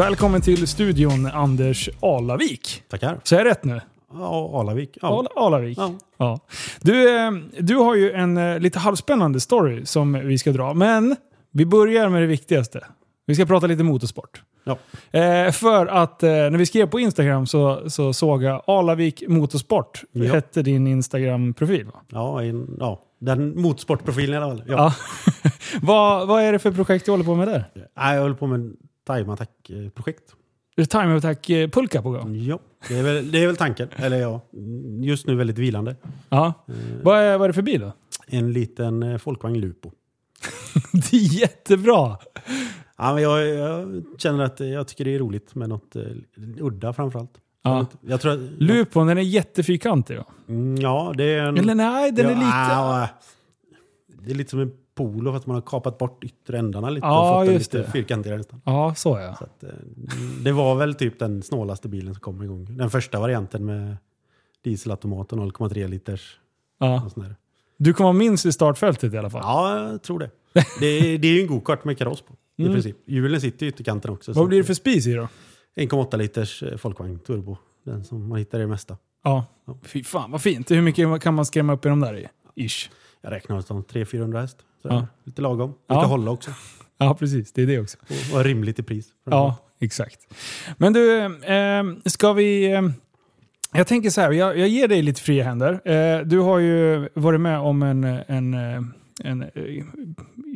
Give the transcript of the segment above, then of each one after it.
Välkommen till studion Anders Alavik. Tackar. Så är rätt nu? Ja, Alavik. Ja. Al Alavik. Ja. Ja. Du, eh, du har ju en eh, lite halvspännande story som vi ska dra. Men vi börjar med det viktigaste. Vi ska prata lite motorsport. Ja. Eh, för att eh, när vi skrev på Instagram så, så såg jag Alavik Motorsport. Ja. hette din Instagram-profil va? Ja, en, ja, den motorsportprofilen i alla fall. Ja. Vad, vad är det för projekt du håller på med där? Jag håller på med time attack-projekt. Är det Time Attack eh, Pulka på gång? Ja, det är, väl, det är väl tanken. Eller ja, just nu väldigt vilande. Ja. Vad, är, vad är det för bil då? En liten eh, folkvagn Lupo. Det är jättebra! Ja, men jag, jag känner att jag tycker det är roligt med något eh, udda framförallt. Ja. Jag tror att, Lupon, den är jättefyrkantig va? Mm, Ja, det är en... Eller nej, den är ja, lite... ja, det är lite som en polo fast man har kapat bort yttre ändarna lite Ja, och fått den just lite det. fyrkantigare nästan. Ja, så ja. Så att, eh, det var väl typ den snålaste bilen som kom igång. Den första varianten med dieselautomat och 0,3 liters. ja. Du kommer vara minst i startfältet i alla fall. Ja, jag tror det. Det är, det är ju en go-kart med kaross på. I princip. Hjulen sitter i ytterkanten också. så Mm. Vad blir det för spis i då? 1,8 liters eh, folkvagn turbo. Den som man hittar i det mesta. Ja. Fy fan vad fint. Hur mycket kan man skrämma upp i de där i? Ish. Jag räknar som 300-400 häst. Ja. Lite lagom. Ja. Lite hålla också. Ja, precis. Det är det också. Och, och rimligt i pris. Ja, exakt. Men du, eh, ska vi... Eh, jag tänker så här, jag, jag ger dig lite fria händer. Eh, du har ju varit med om en, en, eh, en eh,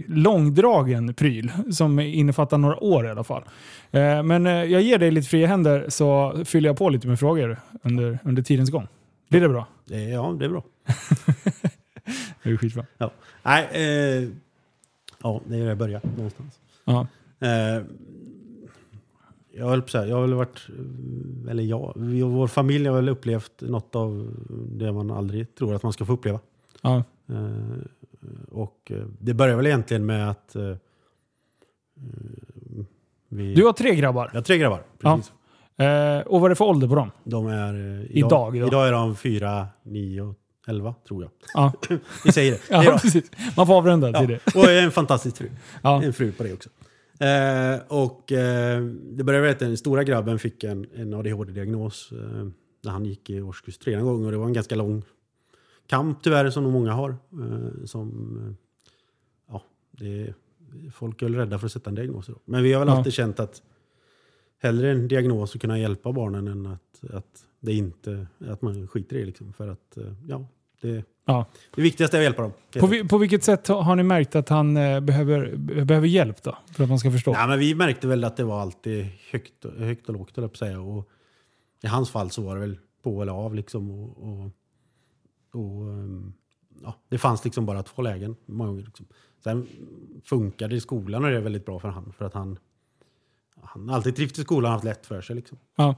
långdragen pryl som innefattar några år i alla fall. Eh, men jag ger dig lite fria händer så fyller jag på lite med frågor under, under tidens gång. Blir det bra? Ja, det är bra. Det är skitbra. Ja. Nej, eh, ja, det är där jag börjar någonstans. Ja. Eh, jag höll på så här, jag har väl varit, eh, eller jag, vi och vår familj har väl upplevt något av det man aldrig tror att man ska få uppleva. Ja. Eh, och eh, det börjar väl egentligen med att eh, vi... Du har tre grabbar. Jag har tre grabbar, Ja. precis. Eh, och vad är det för ålder på dem? De är... eh, Idag, ja. Idag är de fyra, nio och elva, tror jag. Ja, Vi säger det. ja precis. Man får avrunda till Ja. det. Och en fantastisk fru. Ja. En fru på det också. Eh, och eh, det började med att den stora grabben fick en, en ADHD-diagnos eh, när han gick i årskurs tre en gång. Och det var en ganska lång kamp tyvärr som nog många har. Eh, som, eh, ja, det, folk är väl rädda för att sätta en diagnos. då. Men vi har väl Ja. alltid känt att hellre en diagnos och kunna hjälpa barnen än att, att, det inte, att man skiter i det. Liksom. För att, eh, ja, det, Ja. det viktigaste är att hjälpa dem. På, på vilket sätt har ni märkt att han eh, behöver, behöver hjälp då? För att man ska förstå. Nej, men vi märkte väl att det var alltid högt, högt och lågt, på att säga. Och I hans fall så var det väl på eller av. Liksom, och, och, och, ehm, ja, det fanns liksom bara två lägen. Många gånger, liksom. Sen funkade skolan och det är väldigt bra för han. För att han, han har alltid trivts i skolan och haft lätt för sig. Liksom. Ja.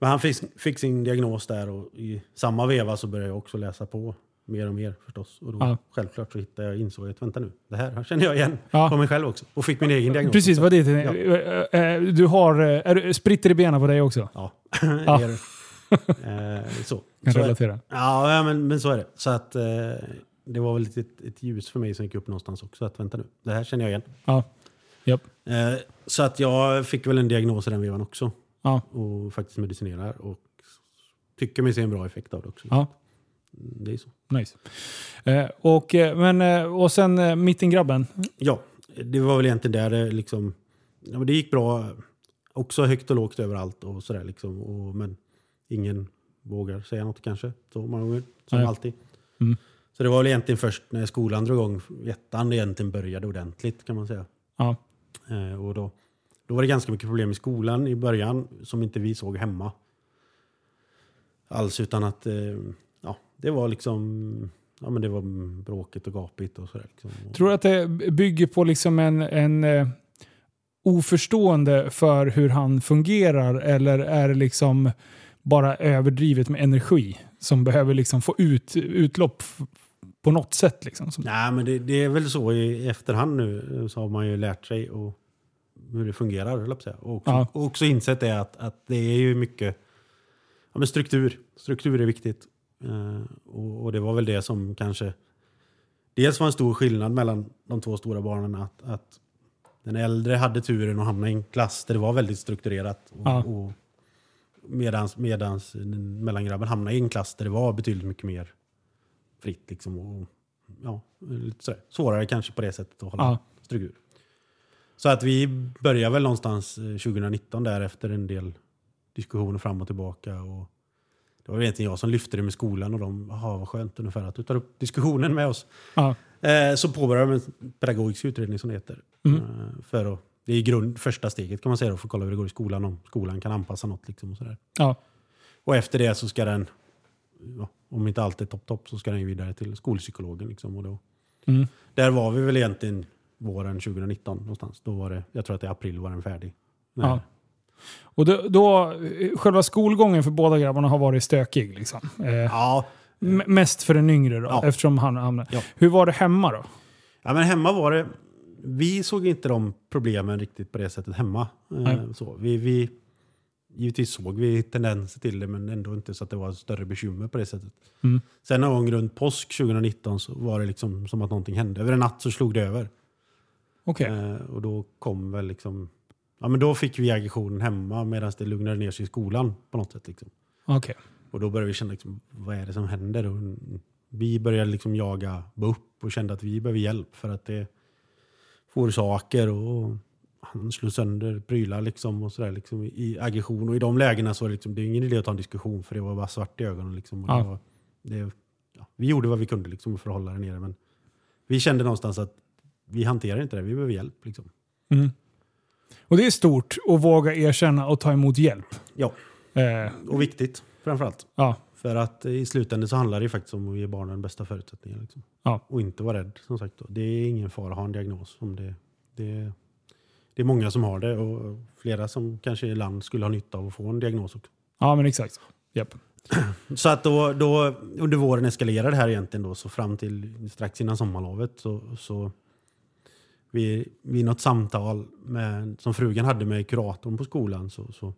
Men han fick, fick sin diagnos där och i samma veva så började jag också läsa på mer och mer förstås. Och då Ja. självklart så hittade jag, insåg jag att vänta nu, det här känner jag igen Ja. på mig själv också. Och fick min egen diagnos. Precis, vad det är. Ja. Eh, eh, Du har eh, är, du- spritter i benen på dig också. Ja, Ja. är det. Eh, så. Kan så är, relatera. ja, ja, men, men så är det. Så att eh, det var väl ett, ett, ljus för mig som gick upp någonstans också. Att vänta nu, det här känner jag igen. Ja. Japp. Eh, så att jag fick väl en diagnos i den vevan också. Ja. Och faktiskt medicinerar. Och tycker mig se en bra effekt av det också. Ja. Det är så. Nice. Eh, och, eh, men, eh, och sen eh, mittengrabben. Ja, det var väl egentligen där det liksom... Ja, men det gick bra. Också högt och lågt överallt och sådär liksom. Och, men ingen vågar säga något kanske. Så många gånger. Som Nej. alltid. Mm. Så det var väl egentligen först när skolan drog igång, ettan, egentligen började ordentligt kan man säga. Ja. Eh, och då, då var det ganska mycket problem i skolan i början som inte vi såg hemma. Alls utan att, eh, ja, det var liksom, ja men det var bråkigt och gapigt och sådär. Liksom. Tror du att det bygger på liksom en, en eh, oförstående för hur han fungerar eller är det liksom bara överdrivet med energi som behöver liksom få ut, utlopp på något sätt? Liksom. Som, Nej, men det, det är väl så i efterhand nu så har man ju lärt sig och hur det fungerar, höll jag. Och också, Ja. och också insett det att, att det är ju mycket ja, men struktur. Struktur är viktigt. Eh, och, och det var väl det som kanske dels var en stor skillnad mellan de två stora barnen. Att, att den äldre hade turen att hamna i en klass där det var väldigt strukturerat. Och, Ja. och medans, medans mellangrabben hamnade i en klass där det var betydligt mycket mer fritt. Liksom, och, ja, lite sådär. Svårare kanske på det sättet att hålla Ja. struktur. Så att vi började väl någonstans eh, 2019 där efter en del diskussioner fram och tillbaka. Och det var egentligen jag som lyfte det med skolan och de, jaha vad skönt ungefär att du tar upp diskussionen med oss. Ja. Eh, så påbörjade vi en pedagogisk utredning som det heter. Mm. Eh, för att, det är grund, första steget kan man säga då, för att kolla hur det går i skolan, om skolan kan anpassa något. Liksom och, sådär. Ja. och efter det så ska den, ja, om inte allt är topp topp, så ska den vidare till skolpsykologen. Liksom, och då, Mm. där var vi väl egentligen våren 2019 någonstans. Då var det, jag tror att i april var den färdig. Ja. Och då, då, själva skolgången för båda grabbarna har varit stökig. Liksom. Eh, Ja, Mest för den yngre då, Ja. eftersom han hamnade. Ja. Hur var det hemma då? Ja, men hemma var det... Vi såg inte de problemen riktigt på det sättet hemma. Eh. Så, vi, vi, givetvis såg vi tendenser till det, men ändå inte så att det var större bekymmer på det sättet. Mm. Sen någon gång runt påsk 2019 så var det liksom som att någonting hände. Över en natt så slog det över. Okej. Eh, och då kom väl liksom... Ja, men då fick vi aggressionen hemma medan det lugnade ner sig i skolan på något sätt. Liksom. Okej. Och då började vi känna, liksom, vad är det som händer? Och vi började liksom jaga BUP och kände att vi behöver hjälp för att det får saker och han slog sönder prylar liksom och sådär liksom i aggression. Och i de lägena så var det, liksom, det är ingen idé att ta en diskussion för det var bara svart i ögonen. Liksom, och Ja. det var, det, ja, vi gjorde vad vi kunde liksom för att hålla det nere men vi kände någonstans att vi hanterar inte det, vi behöver hjälp. Liksom. Mm. Och det är stort att våga erkänna och ta emot hjälp. Ja, Eh, och viktigt framförallt. ja. För att i slutändan så handlar det faktiskt om att ge barnen bästa förutsättningar. Liksom. Ja. Och inte vara rädd. Som sagt. Då. Det är ingen fara att ha en diagnos. Om det, det, det är många som har det och flera som kanske i land skulle ha nytta av att få en diagnos också. ja, men exakt. Japp. Så att då, då under våren eskalerade det här egentligen då. Så fram till strax innan sommarlovet så, så vid, vid något samtal med, som frugan hade med kuratorn på skolan så, så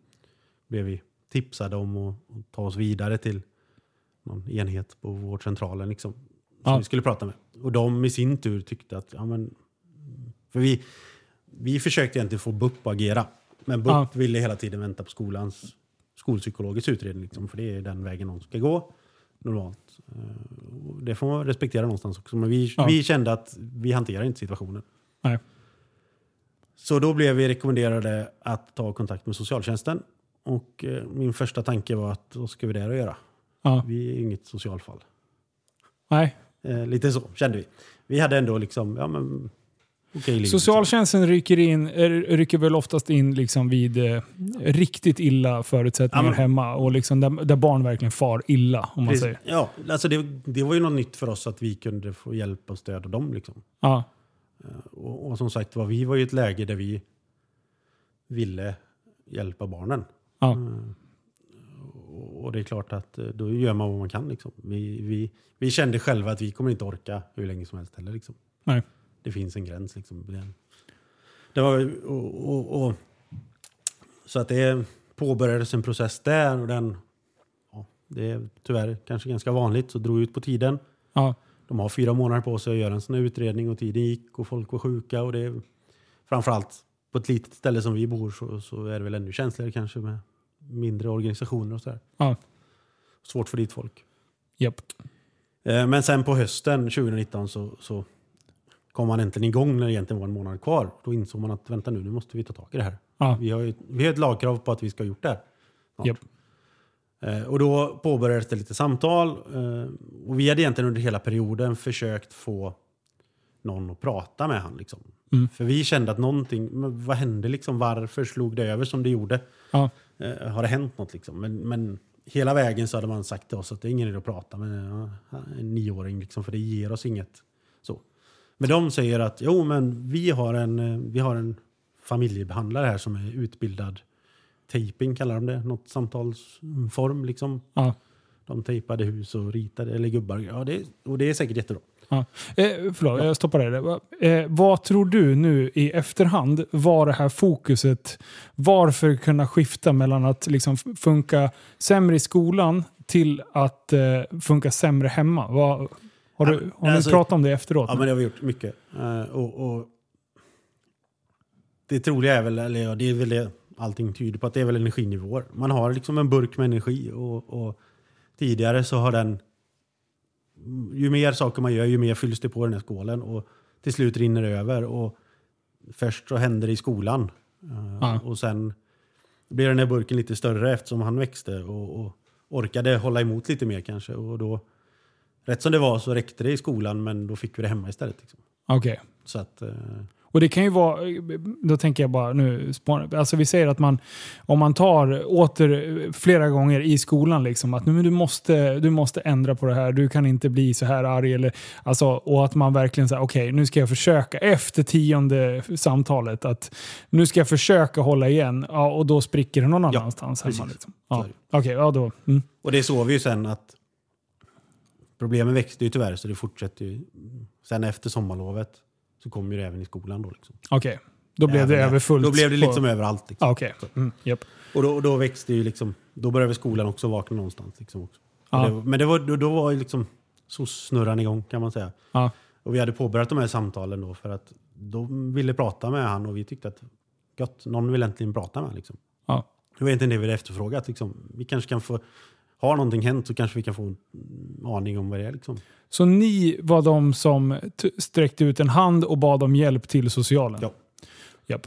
blev vi tipsade om att, att ta oss vidare till någon enhet på vårdcentralen liksom, som Ja. vi skulle prata med. Och de i sin tur tyckte att, ja men, för vi, vi försökte egentligen få BUP att agera. Men BUP Ja. ville hela tiden vänta på skolans skolpsykologisk utredning. Liksom, för det är den vägen de ska gå normalt. Eh, Det får man respektera någonstans också. Men vi, Ja. vi kände att vi hanterar inte situationen. Nej. Så då blev vi rekommenderade att ta kontakt med socialtjänsten. Och eh, min första tanke var att vad ska vi där att göra? Ja. Vi är inget socialfall. Nej. Eh, lite så kände vi. Vi hade ändå liksom, ja men okej liv. Socialtjänsten rycker, in, eh, rycker väl oftast in liksom vid eh, riktigt illa förutsättningar Ja, men- hemma och liksom där, där barn verkligen far illa. om man Precis. säger. Ja, alltså det, det var ju något nytt för oss att vi kunde få hjälp och stöd av dem. Liksom. Ja. Och, och som sagt, var, vi var i ett läge där vi ville hjälpa barnen. Ja. Mm. Och det är klart att eh, då gör man vad man kan. Liksom. Vi, vi, vi kände själva att vi kommer inte orka hur länge som helst heller. Liksom. Nej. Det finns en gräns. Liksom. Det, det var, och, och, och, så att det påbörjades en process där och den, ja, det är tyvärr kanske ganska vanligt, så drog ut på tiden. Ja. De har fyra månader på sig att göra en sån här utredning och tiden gick och folk var sjuka. Och det framförallt på ett litet ställe som vi bor så, så är det väl ännu känsligare kanske med mindre organisationer och sådär. Ja. Svårt för dit folk. Japp. Eh, Men sen på hösten 2019 så, så kom man äntligen igång när det egentligen var en månad kvar. Då insåg man att vänta nu, nu måste vi ta tag i det här. Ja. Vi har, ju, vi har ett lagkrav på att vi ska ha gjort det här. snart. Eh, Och då påbörjades det lite samtal. eh, Och vi hade egentligen under hela perioden försökt få någon att prata med han. Liksom. Mm. För vi kände att någonting, vad hände liksom? Varför slog det över som det gjorde? Ja. Eh, har det hänt något liksom? Men, men hela vägen så hade man sagt till oss att det är ingen idé att prata med en nioåring liksom, för det ger oss inget. Så. Men de säger att jo, men vi har en, vi har en familjebehandlare här som är utbildad taping kallar de det, något samtalsform liksom. Ja. De tejpade hus och ritade, eller gubbar. Ja, det, och det är säkert jättebra. Ja. Eh, förlåt, jag stoppar dig där. Eh, vad tror du nu i efterhand var det här fokuset? Varför kunna skifta mellan att liksom funka sämre i skolan till att eh, funka sämre hemma? Vad, har du, Ja, har alltså- pratat om det efteråt? Ja, men det har vi gjort mycket. Eh, och, och det troliga är väl, eller ja, det är väl det allting tyder på, att det är väl energinivåer. Man har liksom en burk med energi och, och tidigare så har den... Ju mer saker man gör, ju mer fylls det på den här skålen och till slut rinner det över. Och först så händer det i skolan eh, Ja. och sen blir den här burken lite större eftersom han växte och, och orkade hålla emot lite mer kanske. Och då, rätt som det var så räckte det i skolan men då fick vi det hemma istället. Liksom. Okej. Så att, eh, Och det kan ju vara, då tänker jag bara nu, alltså vi säger att man, om man tar åter flera gånger i skolan, liksom, att nu, men du, måste, du måste ändra på det här, du kan inte bli så här arg. Eller, alltså, och att man verkligen säger, okej nu ska jag försöka, efter tionde samtalet, att nu ska jag försöka hålla igen. Ja, och då spricker det någon Ja, annanstans hemma. precis. Liksom. Ja. Okej, ja då. Mm. Och det såg vi ju sen att problemen växte ju tyvärr så det fortsätter ju. Sen efter sommarlovet så kom ju det även i skolan då. Liksom. Okej, då blev det Även- överfullt. Då blev det på- liksom överallt. Liksom. Ja, Okej. Mm, japp. Och då, då växte ju liksom, då började skolan också vakna någonstans. Liksom också. Och det, men det var, då, då var ju liksom SOS-snurran igång kan man säga. Ja. Och vi hade påbörjat de här samtalen då för att de ville prata med han och vi tyckte att gott, någon vill äntligen prata med han. Liksom. Ja. Det var egentligen det vi hade efterfrågat. Liksom. Vi kanske kan få, har någonting hänt så kanske vi kan få en aning om vad det är. Liksom. Så ni var de som sträckte ut en hand och bad om hjälp till socialen? Ja. Japp.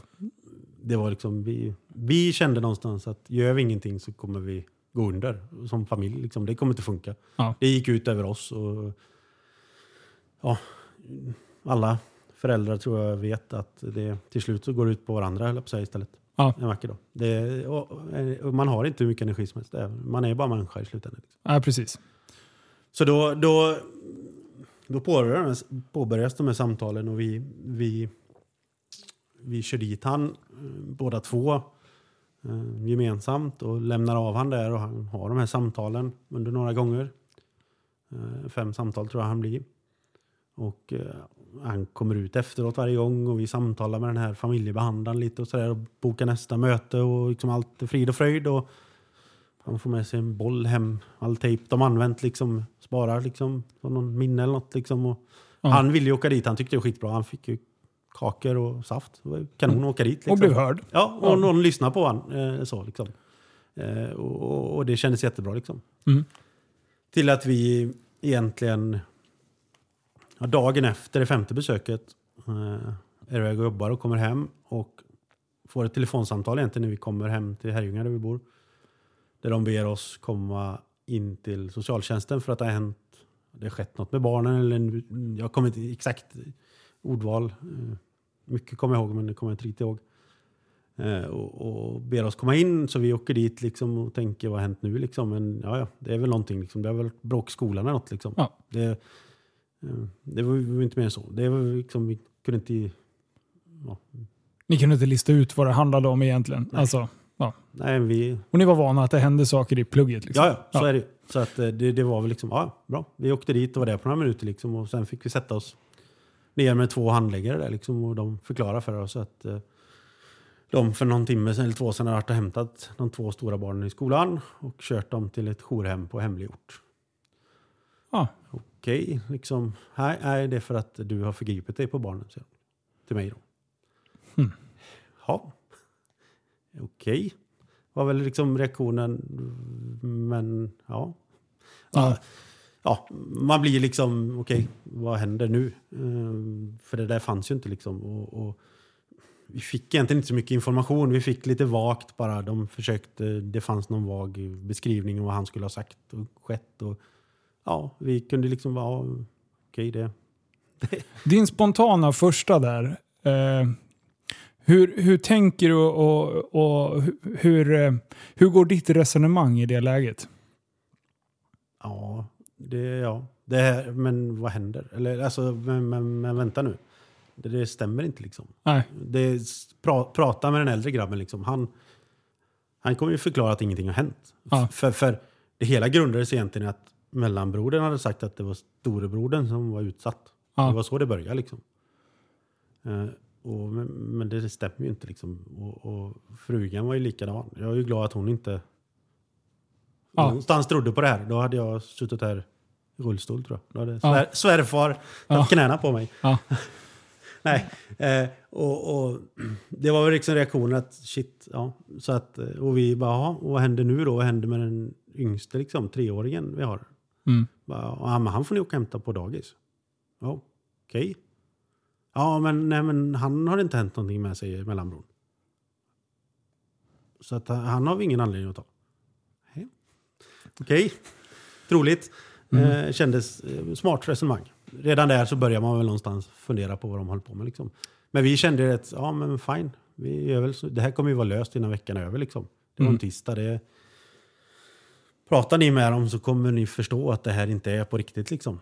Det var liksom, vi, vi kände någonstans att gör vi ingenting så kommer vi gå under som familj. Liksom. Det kommer inte funka. Ja. Det gick ut över oss. Och, ja, alla föräldrar tror jag vet att det till slut så går det ut på varandra på säga, istället. Ja. En vacker dag. Det, och, och man har inte hur mycket energi som helst. Man är bara människa i slutändan. Liksom. Ja, precis. Så då, då, då påbörjades, påbörjades de här samtalen och vi, vi, vi kör dit han eh, båda två eh, gemensamt och lämnar av han där och han har de här samtalen under några gånger. Eh, fem samtal tror jag han blir. Och eh, han kommer ut efteråt varje gång och vi samtalar med den här familjebehandlaren lite och sådär och bokar nästa möte och liksom allt är frid och fröjd. Och han får med sig en boll hem, all tejp de använt liksom, sparar liksom, som någon minne eller något liksom. Och Ja. Han ville ju åka dit, han tyckte det var skitbra. Han fick ju kakor och saft. Det var kanon att åka dit. Liksom. Och blev hörd. Ja, och Ja. någon lyssnade på han. Eh, så, liksom. eh, och, och det kändes jättebra. Liksom. Mm. Till att vi egentligen, ja, dagen efter det femte besöket, eh, är iväg och jobbar och kommer hem och får ett telefonsamtal egentligen när vi kommer hem till Herrljunga där vi bor. Där de ber oss komma in till socialtjänsten för att det har hänt, det har skett något med barnen. Eller, jag kommer inte exakt ordval. eh, Mycket kommer jag ihåg men det kommer jag inte riktigt ihåg. Eh, och, och ber oss komma in så vi åker dit liksom och tänker vad har hänt nu liksom. Men ja, ja, det är väl någonting liksom. Det är väl bråk i skolan eller något liksom. Ja. Det, det var ju inte mer än så. Det var liksom, vi kunde inte... Ja, Ni kunde inte lista ut vad det handlade om egentligen. Nej. Alltså, ja. nej, vi... Och ni var vana att det hände saker i plugget? Liksom. Ja, ja, så Ja. är det. Så att eh, det, det var väl liksom, ja, bra. Vi åkte dit och var där på några minuter liksom och sen fick vi sätta oss ner med två handläggare där liksom och de förklarade för oss att eh, de för någon timme eller två sedan hade varit och hämtat de två stora barnen i skolan och kört dem till ett jourhem på hemlig ort. Ja. Okej, liksom, nej, nej, det är för att du har förgripit dig på barnen, så till mig då. Hmm. Ja, okej. Var väl liksom reaktionen, men ja. Ja. Ja, man blir liksom, okej, vad händer nu? Eh, för det där fanns ju inte liksom. Och, och vi fick egentligen inte så mycket information. Vi fick lite vagt bara. De försökte, det fanns någon vag beskrivning om vad han skulle ha sagt och skett. Och, ja, vi kunde liksom vara, okej det. Din spontana första där. Eh, hur, hur tänker du och, och hu- hur, eh, hur går ditt resonemang i det läget? Ja, det, ja. Det här, men vad händer? Eller alltså, men, men, men vänta nu. Det, det stämmer inte liksom. Nej. Det, pra, prata med den äldre grabben liksom. Han, han kommer ju förklara att ingenting har hänt. Ja. För, för det hela grundades egentligen i att mellanbrodern hade sagt att det var storebrodern som var utsatt. Ja. Det var så det började liksom. Eh, och, men, men det stämmer ju inte liksom. Och, och frugan var ju likadan. Jag är ju glad att hon inte Ja. någonstans trodde på det här. Då hade jag suttit här i rullstol tror jag. Då hade Ja. svär, svärfar Ja. haft knäna på mig. Ja. Nej, eh, och, och det var väl liksom reaktionen att shit, ja. Så att, eh, och vi bara, "Jaha, och vad händer nu då? Vad händer med den yngste liksom, treåringen vi har? Mm. Ja, men han får ni åka och hämta på dagis. Ja, okej. Ja, men, nej, men han har inte hänt någonting med sig mellanbron. Så att, han- han har vi ingen anledning att ta. Okej, troligt. Eh, kändes eh, smart resonemang. Redan där så börjar man väl någonstans fundera på vad de håller på med. Liksom. Men vi kände att, ja men fine. Vi gör väl så. Det här kommer ju vara löst innan veckan är över. Liksom. Det var en tisdag. Det, pratar ni med dem så kommer ni förstå att det här inte är på riktigt. Liksom.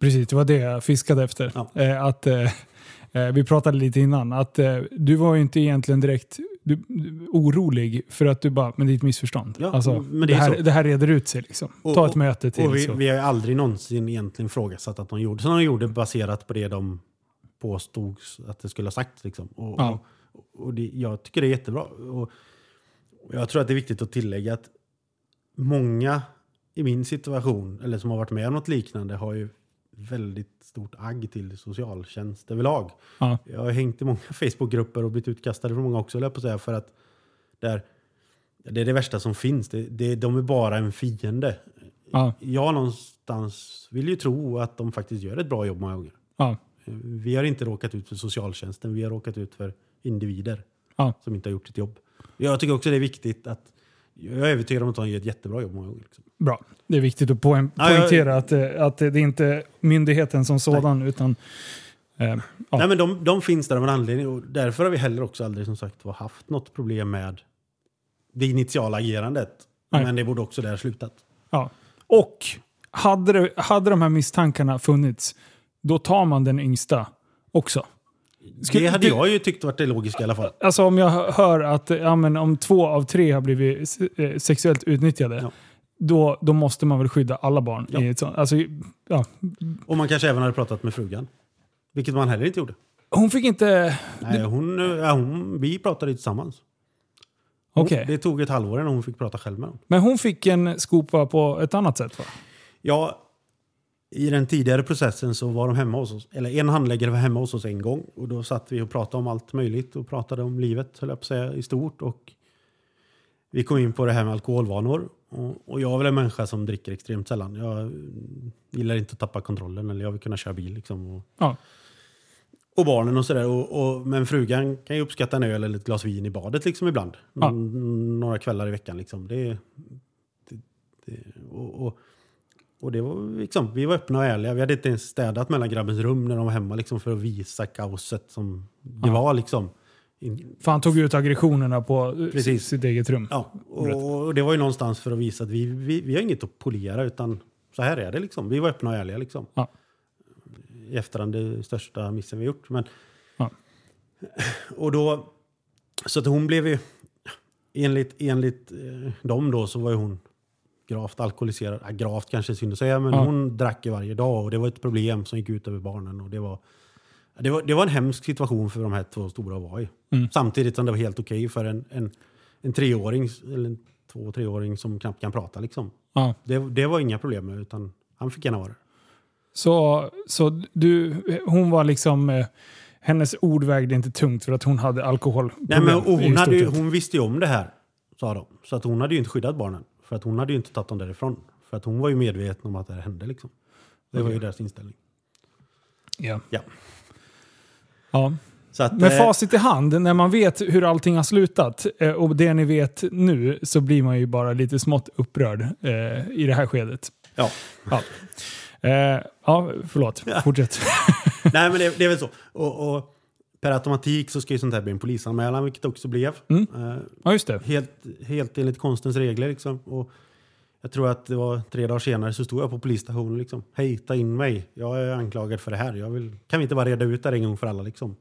Precis, det var det jag fiskade efter. Ja. Eh, att, eh, eh, vi pratade lite innan, att eh, du var ju inte egentligen direkt du, du, orolig för att du bara, men det är ett missförstånd. Ja, alltså, men det, det är här, så. det här reder ut sig. Liksom. Och- Ta ett möte till. Vi, så. vi har aldrig någonsin egentligen ifrågasatt att de gjorde som de gjorde baserat på det de påstods att det skulle ha sagt. Liksom. Och, Ja. och, det, jag tycker det är jättebra. Och, och jag tror att det är viktigt att tillägga att många i min situation, eller som har varit med om något liknande, har ju väldigt stort agg till socialtjänst överlag. Ja. Jag har hängt i många Facebookgrupper och blivit utkastade från många också, höll jag på att säga, för att där, det är det värsta som finns. Det, det, de är bara en fiende. Ja. Jag någonstans vill ju tro att de faktiskt gör ett bra jobb många gånger. Ja. Vi har inte råkat ut för socialtjänsten, vi har råkat ut för individer Ja. som inte har gjort sitt jobb. Jag tycker också det är viktigt att jag är övertygad om att de gör ett jättebra jobb många gånger. Liksom. Bra. Det är viktigt att poäng, poängtera att, eh, att det är inte myndigheten som sådan, utan eh, Ja. Nej, men de, de finns där av en anledning och därför har vi heller också aldrig som sagt haft något problem med det initiala agerandet. Nej. Men det borde också där slutat. Ja. Och hade, det, hade de här misstankarna funnits, då tar man den yngsta också. Skulle- det hade det- jag ju tyckt varit det logiska i alla fall. Alltså om jag hö- hör att ja, men om två av tre har blivit eh, sexuellt utnyttjade, Ja. då, då måste man väl skydda alla barn. Ja. I ett sånt. Alltså, ja. Och man kanske även hade pratat med frugan. Vilket man heller inte gjorde. Hon fick inte... Nej, hon, ja, hon, vi pratade tillsammans. Hon, Okej. Det tog ett halvår innan hon fick prata själv med dem. Men hon fick en skopa på ett annat sätt va? Ja, i den tidigare processen så var de hemma hos oss. Eller en handläggare var hemma hos oss en gång. Och då satt vi och pratade om allt möjligt och pratade om livet, höll jag på att säga, i stort. Och vi kom in på det här med alkoholvanor. Och, och jag är väl en människa som dricker extremt sällan. Jag gillar inte att tappa kontrollen eller jag vill kunna köra bil. Liksom, och, Ja. och barnen och sådär. Och, och, men frugan kan ju uppskatta en öl eller ett glas vin i badet liksom ibland. Ja. Några kvällar i veckan. Liksom. Det, det, det, och, och, och det var liksom, vi var öppna och ärliga. Vi hade inte ens städat mellan grabbens rum när de var hemma liksom, för att visa kaoset som det Ja. var. Liksom. In, För han tog ut aggressionerna på eh, Precis. sitt eget rum. ja, och, och det var ju någonstans för att visa att vi, vi, vi har inget att polera utan så här är det. Liksom. Vi var öppna och ärliga. Liksom. Ja. I efterhand det största missen vi gjort. Men, Ja. Och då, så att hon blev ju, enligt, enligt eh, dem då så var ju hon gravt alkoholiserad. Ja, gravt kanske är synd att säga, men Ja. hon drack ju varje dag och det var ett problem som gick ut över barnen. Och det, var, det, var, det var en hemsk situation för de här två stora att vara i. Mm. Samtidigt som det var helt okej för en, en, en treåring, eller en två treåring som knappt kan prata. Liksom. Ja. Det, det var inga problem med, utan han fick gärna vara det. Så, så du, hon var liksom... Eh, hennes ord vägde inte tungt för att hon hade alkohol. Nej, men, hon, hade hon visste ju om det här, sa de. Så att hon hade ju inte skyddat barnen. För att hon hade ju inte tagit dem därifrån. För att hon var ju medveten om att det här hände. Liksom. Det var ju deras inställning. Ja. Ja. ja. Så att, Med eh, facit i hand, när man vet hur allting har slutat eh, och det ni vet nu, så blir man ju bara lite smått upprörd eh, i det här skedet. Ja. Ja, eh, ja förlåt. Fortsätt. Nej, men det, det är väl så. Och, och per automatik så ska ju sånt här bli en polisanmälan, vilket också blev. Mm. Eh, Ja, just det. helt, helt enligt konstens regler. Liksom. Och jag tror att det var tre dagar senare så stod jag på polisstationen. Liksom. Hej, ta in mig. Jag är anklagad för det här. Jag vill, kan vi inte bara reda ut det här en gång för alla? Liksom?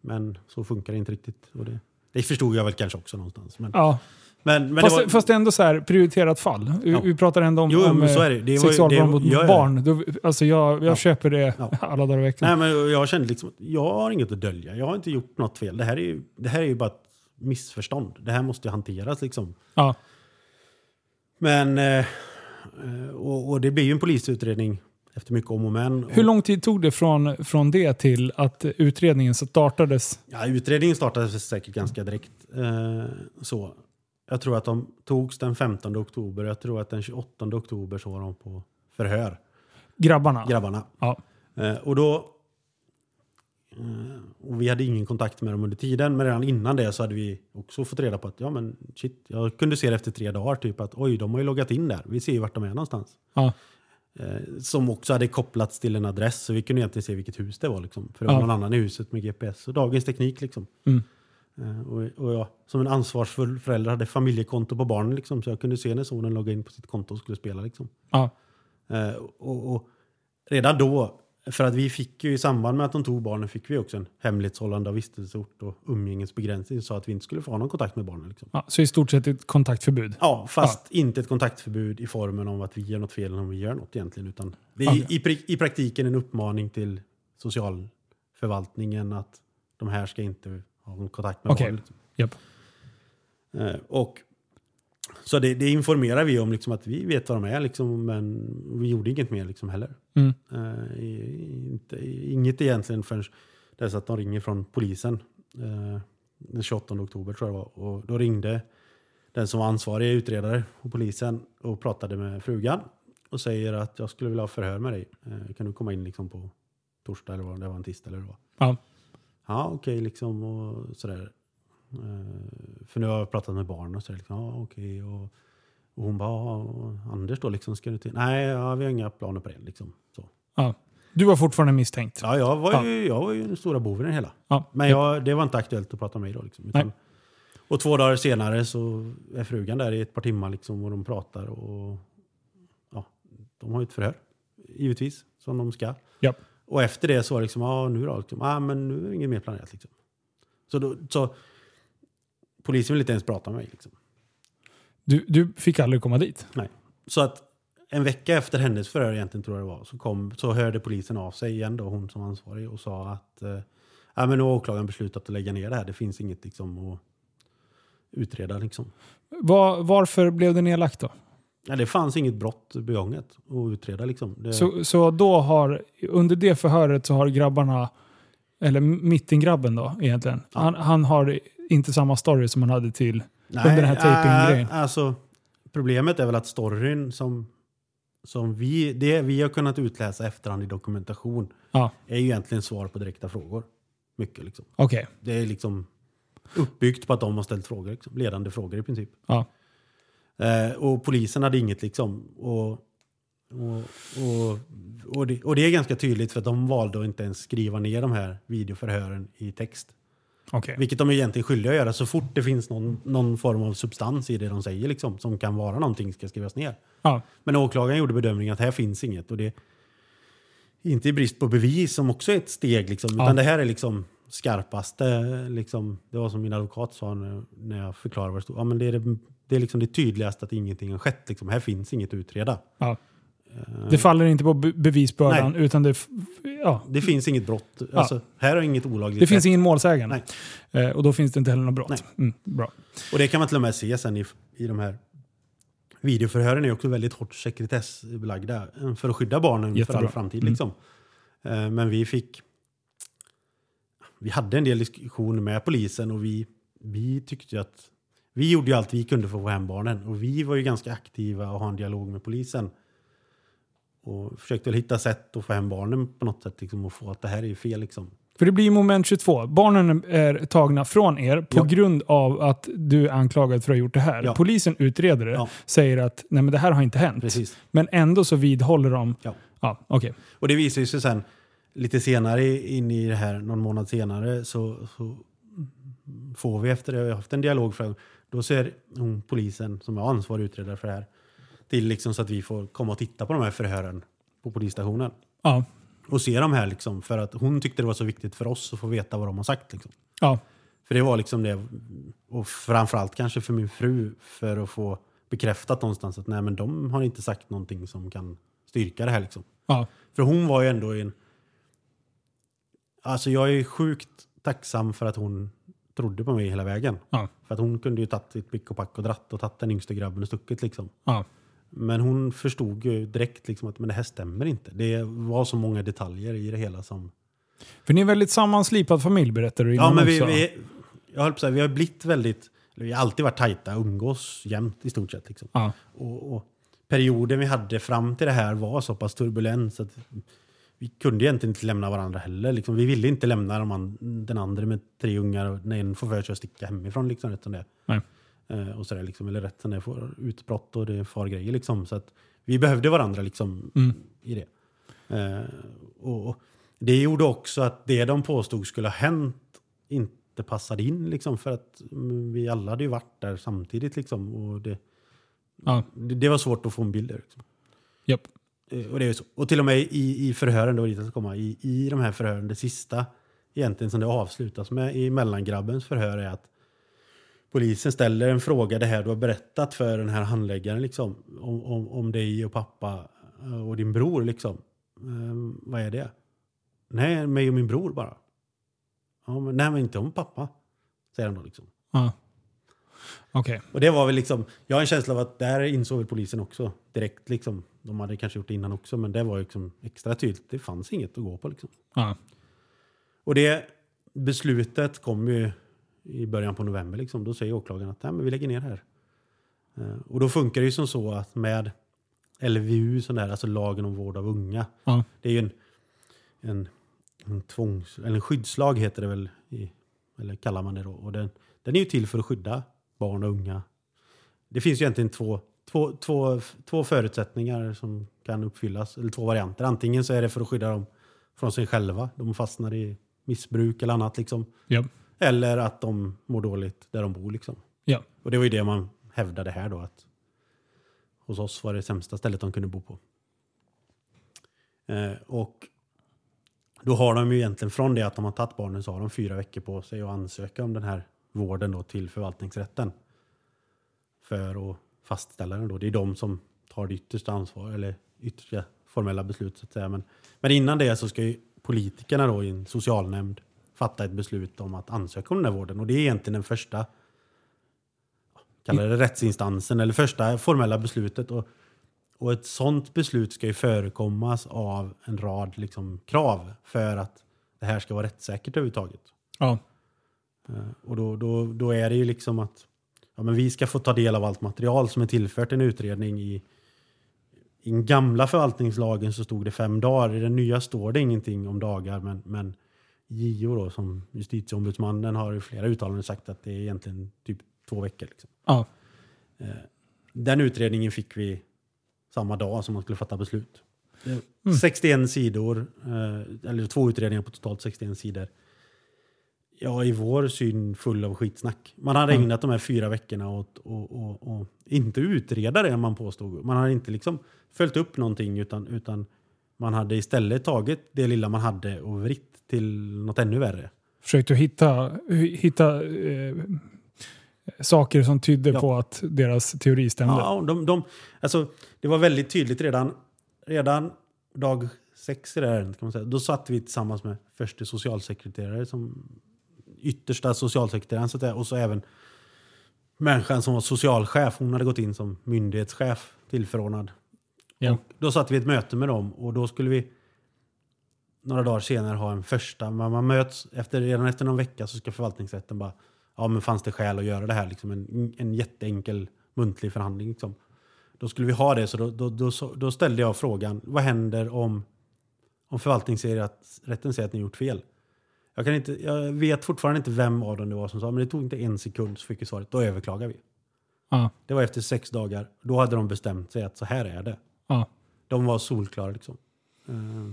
Men så funkar det inte riktigt. Och det, det förstod jag väl kanske också någonstans. Men, Ja. Men, men fast, var, fast ändå så här, prioriterat fall. Vi, Ja. vi pratar ändå om, Jo, om eh, sexualbrott mot ja, ja. barn. Då, alltså jag, jag Ja. köper det alla dagar i veckan. Nej, men jag kände liksom att jag har inget att dölja. Jag har inte gjort något fel. Det här är ju, det här är ju bara ett missförstånd. Det här måste ju hanteras liksom. Ja. Men, eh, och, och det blir ju en polisutredning efter mycket om och men. Hur lång tid tog det från, från det till att utredningen startades? Ja, utredningen startade säkert ganska direkt. Eh, så. Jag tror att de togs den 15 oktober. Jag tror att den 28 oktober så var de på förhör, Grabbarna? grabbarna. Ja. Eh, och då... Eh, och vi hade ingen kontakt med dem under tiden, men redan innan det så hade vi också fått reda på att ja men shit, jag kunde se det efter tre dagar typ att oj, de har ju loggat in där. Vi ser ju vart de är någonstans. Ja. Eh, som också hade kopplats till en adress så vi kunde egentligen se vilket hus det var. Liksom. För det Ja. var någon annan i huset med GPS. Och dagens teknik liksom. Mm. Eh, och, och jag som en ansvarsfull förälder hade familjekonto på barnen liksom, så jag kunde se när sonen loggade in på sitt konto och skulle spela. Liksom. Ja. Eh, och, och redan då, för att vi fick ju i samband med att de tog barnen fick vi också en hemlighetshållande av vistelseort och umgängesbegränsning så att vi inte skulle få ha någon kontakt med barnen. Liksom. Ja, så i stort sett ett kontaktförbud? Ja, fast inte ett kontaktförbud i formen av att vi gör något fel eller om vi gör något egentligen. Utan det är Okej. i, i praktiken en uppmaning till socialförvaltningen att de här ska inte ha någon kontakt med barnen. Liksom. Japp. Eh, och, så det, det informerar vi om, liksom, att vi vet vad de är, liksom, men vi gjorde inget mer liksom, heller. Mm. Eh, inte, inget egentligen förrän dess att de ringer från polisen. Eh, den 28 oktober tror jag det var. Och då ringde den som var ansvarig utredare på polisen och pratade med frugan och säger att jag skulle vilja ha förhör med dig. Eh, kan du komma in liksom på torsdag eller vad det var, en tisdag eller vad det var. Ja. Ja, okej liksom och sådär. Eh, för nu har jag pratat med barn och sådär. Liksom, ja, okej. Och, och hon bara, ja, Anders då liksom, ska du till? Nej, ja, vi har inga planer på det liksom. Så. Ja. Du var fortfarande misstänkt? Ja, jag var, ju, jag var ju den stora boven i det hela. Ja. Men jag, det var inte aktuellt att prata med mig då. Liksom, utan, och två dagar senare så är frugan där i ett par timmar liksom, och de pratar. Och, ja, de har ju ett förhör, givetvis, som de ska. Ja. Och efter det så var det liksom, ja nu då? Liksom, ah, men nu är inget mer planerat. Liksom. Så, då, så polisen vill inte ens prata med mig. Liksom. Du, du fick aldrig komma dit? Nej. Så att en vecka efter hennes förhör egentligen tror jag det var, så, kom, så hörde polisen av sig igen då, hon som var ansvarig och sa att eh, ja, men nu har åklagaren beslutat att lägga ner det här. Det finns inget liksom att utreda liksom. Var, varför blev det nedlagt då? Ja, det fanns inget brott begånget att utreda liksom. Det, Så, så då har, under det förhöret så har grabbarna, eller mittengrabben då egentligen, Ja. han, han har inte samma story som han hade till under den här taping-grejen. äh, alltså, problemet är väl att storyn som, som vi, det vi har kunnat utläsa efterhand i dokumentation Ja, är ju egentligen svar på direkta frågor. Mycket liksom. okej. Det är liksom uppbyggt på att de har ställt frågor, liksom. ledande frågor i princip. Ja. Eh, och polisen hade inget liksom. Och, och, och, och, det, och det är ganska tydligt för att de valde att inte ens skriva ner de här videoförhören i text. okej. Vilket de är egentligen skyldiga att göra så fort det finns någon, någon form av substans i det de säger liksom, som kan vara någonting ska skrivas ner. Ja, Men åklagaren gjorde bedömningen att här finns inget. Och det inte i brist på bevis som också är ett steg. Liksom, Ja. Utan det här är liksom skarpaste. Liksom, det var som min advokat sa när, när jag förklarade vad det stod. Ja, men det är det, det, är liksom det tydligaste att ingenting har skett. Liksom. Här finns inget att utreda. ja. Det faller inte på be- bevisbördan, utan det, ja, Det finns inget brott. Alltså, Här har inget olagligt det finns ingen målsägande. Eh, och då finns det inte heller något brott. Nej. Mm, bra. Och det kan man till och med se sen i, i de här videoförhören är också väldigt hårt sekretessbelagda eh, för att skydda barnen Jättebra. för all framtid. Mm. Liksom. Eh, Men vi fick... Vi hade en del diskussioner med polisen och vi, vi tyckte att... Vi gjorde ju allt vi kunde för att få hem barnen och vi var ju ganska aktiva och ha en dialog med polisen. Och försökte hitta sätt att få hem barnen på något sätt liksom, och få att det här är ju fel. Liksom. För det blir moment 22. Barnen är tagna från er på Ja. grund av att du är anklagad för att ha gjort det här. Ja. Polisen utreder det, Ja. säger att nej men det här har inte hänt. Precis. Men ändå så vidhåller de. Ja. Ja, okej. Och det visar sig sen lite senare in i det här, någon månad senare, så, så får vi efter det, vi har haft en dialog, för, då ser hon polisen som är ansvarig utredare för det här till liksom så att vi får komma och titta på de här förhören på polisstationen. Ja. Och se de här liksom, för att hon tyckte det var så viktigt för oss att få veta vad de har sagt. Liksom. Ja. För det var liksom det, och framförallt kanske för min fru, för att få bekräftat någonstans att nej men de har inte sagt någonting som kan styrka det här liksom. Ja. För hon var ju ändå i en... Alltså jag är sjukt tacksam för att hon trodde på mig hela vägen. Ja. För att hon kunde ju tagit sitt pick och pack och dratt och tagit den yngste grabben och stuckit liksom. Ja. Men hon förstod ju direkt liksom att men det här stämmer inte. Det var så många detaljer i det hela som... För ni är en väldigt sammanslipad familj berättar du Ja, men vi, vi, jag höll på att säga, vi har blivit väldigt... Vi har alltid varit tajta, umgås jämt i stort sett. Liksom. Ja. Och, och perioden vi hade fram till det här var så pass turbulent så att vi kunde egentligen inte lämna varandra heller. Liksom. Vi ville inte lämna de an, den andra med tre ungar och när en får för sig att sticka hemifrån. Liksom, rätt som det. Nej. Eh, och sådär, liksom, eller rätt som det får utbrott och det far grejer. Liksom. Så att vi behövde varandra liksom, Mm. i det. Eh, och, det gjorde också att det de påstod skulle ha hänt inte passade in. Liksom, för att mm, vi alla hade ju varit där samtidigt. Liksom, och det, Ja. det, det var svårt att få en bild där. Liksom. Japp. Eh, och, det är så. och till och med i, i förhören, det dit jag ska komma, i, i de här förhören, det sista egentligen som det avslutas med i mellangrabbens förhör är att polisen ställer en fråga, det här du har berättat för den här handläggaren, liksom, om, om, om dig och pappa eh, och din bror. Liksom. Ehm, vad är det? Nej, mig och min bror bara. Ja, men, nej, men inte om pappa, säger han då. Liksom. Mm. Okej. Och det var väl liksom, jag har en känsla av att där insåg väl polisen också direkt. Liksom. De hade kanske gjort det innan också, men det var liksom extra tydligt. Det fanns inget att gå på. Liksom. Ja. Och det beslutet kom ju i början på november. Liksom. Då säger åklagaren att Nej, men vi lägger ner det här. Eh, Och då funkar det ju som så att med LVU, sån där, alltså lagen om vård av unga. Ja. Det är ju en, en, en tvångs, eller en skyddslag heter det väl, i, eller kallar man det då. Och den, den är ju till för att skydda barn och unga. Det finns ju egentligen två, två, två, två förutsättningar som kan uppfyllas, eller två varianter. Antingen så är det för att skydda dem från sig själva, de fastnar i missbruk eller annat. Liksom. Japp. Eller att de mår dåligt där de bor. Liksom. Ja. Och det var ju det man hävdade här då. Att hos oss var det sämsta stället de kunde bo på. Eh, och då har de ju egentligen från det att de har tagit barnen så har de fyra veckor på sig att ansöka om den här vården då till förvaltningsrätten. För att fastställa den då. Det är de som tar det yttersta ansvaret, eller yttersta formella beslut så att säga. Men, men innan det så ska ju politikerna då i en socialnämnd fatta ett beslut om att ansöka om den här vården. Och det är egentligen den första kallar det rättsinstansen eller första formella beslutet. Och, och ett sådant beslut ska ju förekommas av en rad liksom, krav för att det här ska vara rättssäkert överhuvudtaget. Ja. Eh, Och då, då, då är det ju liksom att ja, men vi ska få ta del av allt material som är tillfört en utredning. I, I den gamla förvaltningslagen så stod det fem dagar. I den nya står det ingenting om dagar. Men, men JO då, som justitieombudsmannen har i flera uttalanden sagt att det är egentligen typ två veckor. Liksom. Ja. Den utredningen fick vi samma dag som man skulle fatta beslut. Eh, 61 sidor, eh, eller två utredningar på totalt 61 sidor. Ja, i vår syn full av skitsnack. Man hade Mm. ägnat de här fyra veckorna åt och inte utreda det man påstod. Man hade inte liksom följt upp någonting utan, utan man hade istället tagit det lilla man hade och vritt till något ännu värre. Försökte hitta, hitta eh, saker som tydde Ja. på att deras teori stämde. Ja, de, de, alltså, det var väldigt tydligt redan, redan dag sex i det här ärendet. Kan man säga. Då satt vi tillsammans med förste socialsekreterare som yttersta socialsekreteraren så att säga, och så även människan som var socialchef. Hon hade gått in som myndighetschef tillförordnad. Ja. Och då satt vi i ett möte med dem och då skulle vi några dagar senare ha en första. Man, man möts efter, redan efter någon vecka så ska förvaltningsrätten bara ja men fanns det skäl att göra det här? Liksom en, en jätteenkel muntlig förhandling. Liksom. Då skulle vi ha det, så då, då, då, då ställde jag frågan, vad händer om, om förvaltningsrätten säger att ni gjort fel? Jag, kan inte, jag vet fortfarande inte vem av dem det var som sa, men det tog inte en sekund så fick vi svaret, då överklagar vi. Ja. Det var efter sex dagar, då hade de bestämt sig att så här är det. Ja. De var solklara liksom. Eh,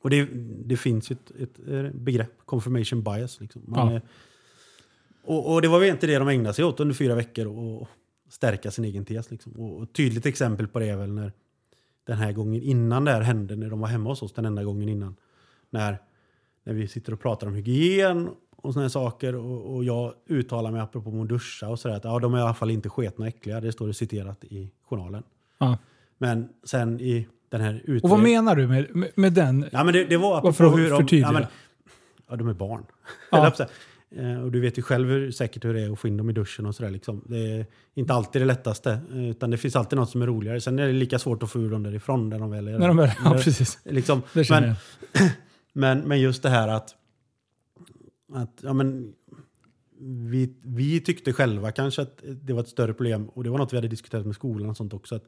och det, det finns ju ett, ett begrepp, confirmation bias. Liksom. Man Ja. och, och det var väl inte det de ägnade sig åt under fyra veckor, och stärka sin egen tes. Liksom. Och, och tydligt exempel på det är väl när den här gången innan det här hände, när de var hemma hos oss, den enda gången innan. När, när vi sitter och pratar om hygien och såna här saker och, och jag uttalar mig apropå att duscha och sådär att ja, de är i alla fall inte sketna och äckliga. Det står det citerat i journalen. Ja. Men sen i den här utredningen... Och vad menar du med, med, med den? Ja, men det, det var Varför apropå hur de... förtydliga? Ja, men, ja, de är barn. Ja. Eh, och du vet ju själv hur, säkert hur det är att få in dem i duschen och sådär. Liksom. Det är inte alltid det lättaste. eh, Utan det finns alltid något som är roligare. Sen är det lika svårt att få ur dem därifrån när de väl är När de väl, ja, precis. Liksom, Det känner men, jag. men, men just det här att, att ja, men, vi, vi tyckte själva kanske att det var ett större problem och det var något vi hade diskuterat med skolan och sånt också. Att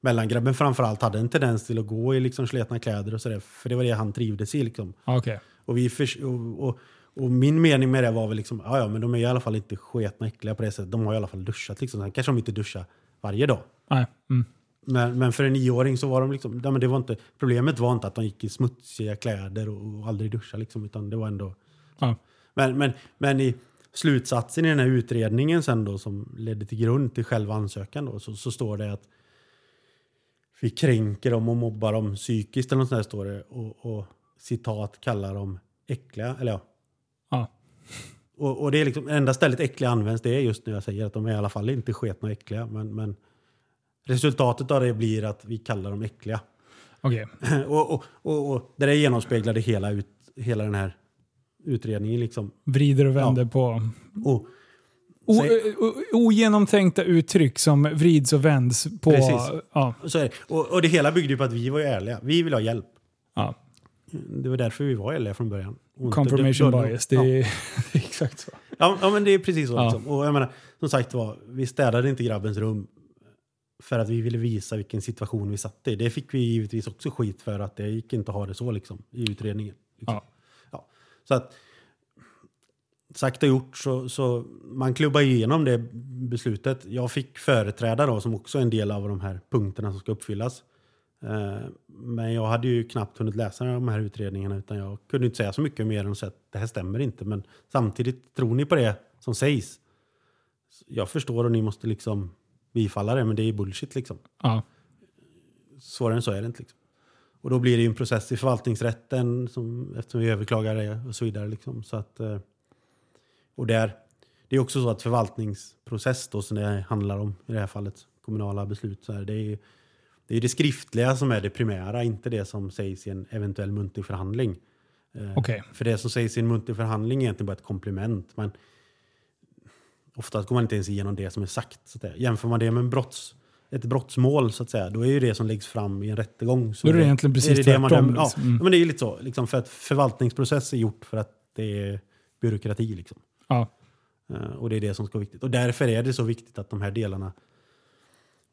mellangrabben framförallt hade en tendens till att gå i liksom sletna kläder och sådär. För det var det han trivdes i. Liksom. Okej. Och, vi förs- och, och, och min mening med det var väl liksom, ja, ja men de är i alla fall inte sketna äckliga på det sättet. De har i alla fall duschat liksom. Sen kanske de inte duschar varje dag. Nej. Mm. Men, men för en nioåring så var de liksom, ja, men det var inte, problemet var inte att de gick i smutsiga kläder och, och aldrig duschade liksom, utan det var ändå... Ja. Men, men, men i slutsatsen i den här utredningen sen då som ledde till grund till själva ansökan då, så, så står det att vi kränker dem och mobbar dem psykiskt eller något sånt där står det och, och citat kallar dem äckliga, eller ja. Ja. Och, och det är liksom, enda stället äckliga används det är just när jag säger att de är i alla fall inte sketna och äckliga men, men resultatet av det blir att vi kallar dem äckliga. Okej. och, och, och, och det där genomspeglade hela, ut, hela den här utredningen. Liksom. Vrider och vänder på Och, o, o, ogenomtänkta uttryck som vrids och vänds på... Precis. Ja. så är det. Och, och det hela byggde ju på att vi var ju ärliga. Vi ville ha hjälp. ja. Det var därför vi var ärliga från början. Och inte- Confirmation då- då- bias. Det ja. är exakt så. Ja, ja, men det är precis så. Ja. Liksom. Och jag menar, som sagt var, vi städade inte grabbens rum för att vi ville visa vilken situation vi satt i. Det fick vi givetvis också skit för att det gick inte att ha det så liksom, i utredningen. Liksom. Ja. Ja. Så att sagt och gjort så, så man klubbar igenom det beslutet. Jag fick företräda då som också är en del av de här punkterna som ska uppfyllas. Eh, Men jag hade ju knappt hunnit läsa de här utredningarna utan jag kunde inte säga så mycket mer än att säga att det här stämmer inte. Men samtidigt, tror ni på det som sägs? Jag förstår och ni måste liksom bifalla det, men det är bullshit liksom. Ja. Svårare än så är det inte. Liksom. Och då blir det ju en process i förvaltningsrätten som, eftersom vi överklagar det och så vidare. Liksom. Så att, eh, och där, det är också så att förvaltningsprocess då, som det handlar om i det här fallet, kommunala beslut, så här, det är det, är det skriftliga som är det primära, inte det som sägs i en eventuell muntlig förhandling. Eh, Okej. För det som sägs i en muntlig förhandling är egentligen bara ett komplement. Men oftast går man inte ens igenom det som är sagt. Så att. Jämför man det med en brotts, ett brottsmål, så att säga, då är ju det som läggs fram i en rättegång. Så Då är det egentligen precis det man tvärtom, dömer- Ja, liksom. Mm. men det är ju lite så. Liksom, för att förvaltningsprocess är gjort för att det är byråkrati. Liksom. Ja. Eh, Och det är det som ska vara viktigt. Och därför är det så viktigt att de här delarna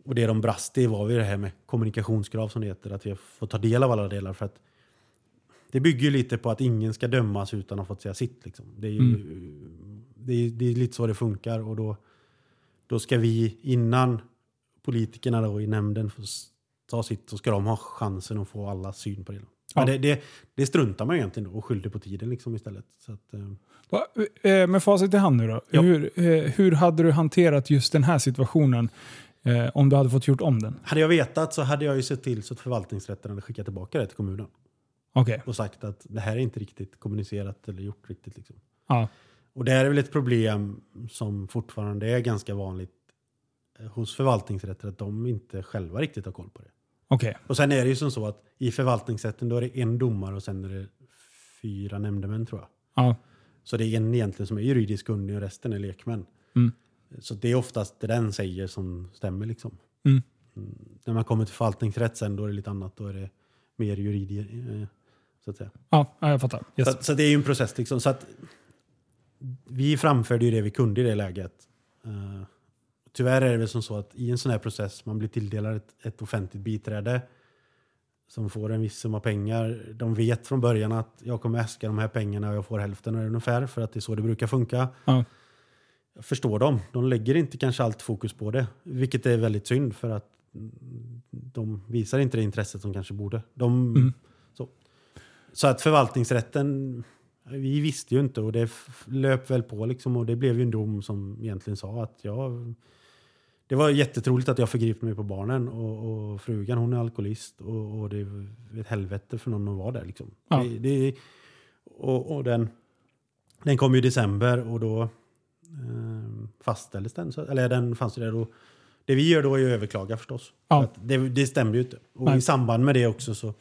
och det de brast i var ju det här med kommunikationskrav som det heter. Att vi fått ta del av alla delar. För att det bygger ju lite på att ingen ska dömas utan att ha fått säga sitt. Liksom. Det, är ju, det, är, det är lite så det funkar. Och då, då ska vi innan politikerna då i nämnden får ta sitt så ska de ha chansen att få alla syn på det. Ja. det, det, det struntar man egentligen då och skyller på tiden liksom istället. Så att, eh, Va, eh, Med facit i hand nu då. Ja. Hur, eh, hur hade du hanterat just den här situationen eh, om du hade fått gjort om den? Hade jag vetat så hade jag ju sett till så att förvaltningsrätten hade skickat tillbaka det till kommunen. Okej. Och sagt att det här är inte riktigt kommunicerat eller gjort riktigt. Liksom. Ja. Och det är väl ett problem som fortfarande är ganska vanligt eh, hos förvaltningsrätter att de inte själva riktigt har koll på det. Okej. Och sen är det ju som så att i förvaltningsrätten då är det en domare och sen är det fyra nämndemän tror jag. Ja. Så det är en egentligen som är juridisk kunnig och resten är lekmän. Mm. Så det är oftast det den säger som stämmer. Liksom. Mm. Mm. När man kommer till förvaltningsrätt sen då är det lite annat. Då är det mer juridiskt. Eh, så att säga. Ja, ja, jag fattar. Yes. Så, så det är ju en process. Liksom. Så att vi framförde ju det vi kunde i det läget. Eh, tyvärr är det väl som så att i en sån här process man blir tilldelad ett, ett offentligt biträde som får en viss summa pengar. De vet från början att jag kommer äska de här pengarna och jag får hälften ungefär för att det är så det brukar funka. Ja. Jag förstår dem. De lägger inte kanske allt fokus på det. Vilket är väldigt synd för att de visar inte det intresset som kanske borde. De, Mm. så. så att förvaltningsrätten, vi visste ju inte och det löp väl på liksom och det blev ju en dom som egentligen sa att jag det var jättetroligt att jag förgripte mig på barnen och, och frugan hon är alkoholist och, och det är ett helvete för någon att vara där. Liksom. Ja. Det, det, och, och den, den kom ju i december och då eh, fastställdes den. Så, eller den fanns ju där. Och det vi gör då är att överklaga förstås. Ja. För att det, det stämde ju inte. Och Nej. i samband med det också så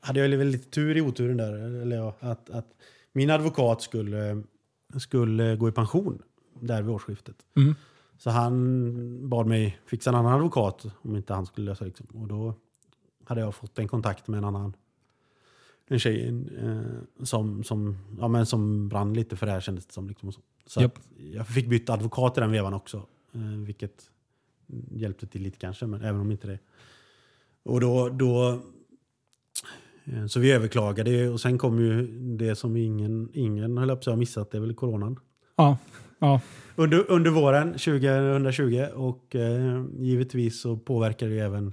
hade jag väl lite tur i oturen där. Eller ja, att, att min advokat skulle skulle gå i pension där vid årsskiftet. Mm. Så han bad mig fixa en annan advokat om inte han skulle lösa. Liksom. Och då hade jag fått en kontakt med en annan en tjej eh, som, som, ja, men som brann lite för det här kändes det som. Liksom, så så att jag fick byta advokat i den vevan också. Eh, vilket hjälpte till lite kanske, men även om inte det. Och då, då så vi överklagade och sen kom ju det som ingen, ingen höll upp sig har missat, det är väl coronan. Ja. Ja. Under, under våren 2020 och eh, givetvis så påverkar det även